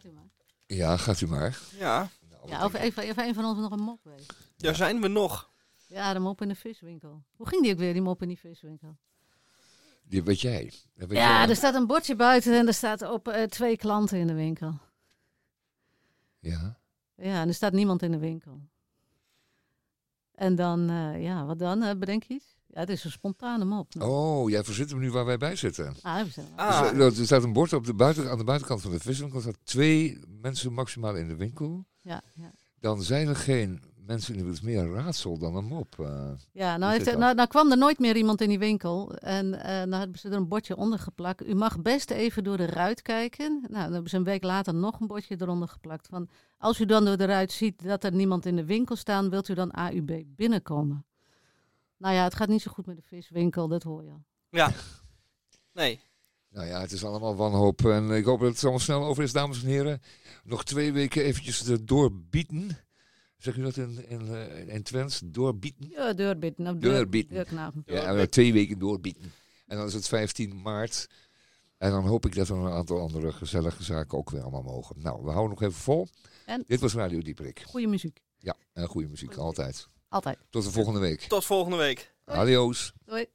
[SPEAKER 3] Gaat u maar.
[SPEAKER 2] Ja, gaat u maar.
[SPEAKER 1] Ja,
[SPEAKER 2] Nou,
[SPEAKER 3] Ja, of even, even een van ons nog een mop weet.
[SPEAKER 1] daar zijn we nog.
[SPEAKER 3] Ja, de mop in de viswinkel. Hoe ging die ook weer, die mop in die viswinkel?
[SPEAKER 2] Die weet jij. Dat weet
[SPEAKER 3] Ja,
[SPEAKER 2] jij.
[SPEAKER 3] er staat een bordje buiten en er staat op eh, twee klanten in de winkel.
[SPEAKER 2] Ja.
[SPEAKER 3] Ja, en er staat niemand in de winkel. En dan, eh, ja, wat dan? Eh, bedenk je iets? Ja, het is een spontane mop.
[SPEAKER 2] Oh, jij verzit hem nu waar wij bij zitten.
[SPEAKER 3] Ah, we zijn
[SPEAKER 1] Ah,
[SPEAKER 2] Dus, eh, er staat een bord op de buiten, aan de buitenkant van de viswinkel. Er staat twee mensen maximaal in de winkel.
[SPEAKER 3] ja, ja.
[SPEAKER 2] Dan zijn er geen mensen in de winkel. Het meer een raadsel dan een mop. eh.
[SPEAKER 3] Ja, nou, heeft, nou, nou kwam er nooit meer iemand in die winkel. En eh nou hebben ze er een bordje onder geplakt. U mag best even door de ruit kijken. Nou, dan hebben ze een week later nog een bordje eronder geplakt. Van, als u dan door de ruit ziet dat er niemand in de winkel staat, wilt u dan AUB binnenkomen? Nou ja, het gaat niet zo goed met de viswinkel, dat hoor je
[SPEAKER 1] ja. Nee.
[SPEAKER 2] Nou ja, het is allemaal wanhoop. En ik hoop dat het allemaal snel over is, dames en heren. Nog twee weken eventjes de doorbieten. Zeg je dat in, in, eh, in Twents? Doorbieten?
[SPEAKER 3] Ja, deurbieten. Nou,
[SPEAKER 2] Deurbieten.
[SPEAKER 3] Deurknapen.
[SPEAKER 2] Ja, we twee weken doorbieten. En dan is het 15 maart. En dan hoop ik dat er een aantal andere gezellige zaken ook weer allemaal mogen. Nou, we houden nog even vol.
[SPEAKER 3] En?
[SPEAKER 2] Dit was Radio Dieperik.
[SPEAKER 3] Goeie muziek.
[SPEAKER 2] Ja, en goede muziek, altijd.
[SPEAKER 3] Altijd.
[SPEAKER 2] Tot de volgende week.
[SPEAKER 1] Tot volgende week.
[SPEAKER 2] Adios.
[SPEAKER 3] Doei.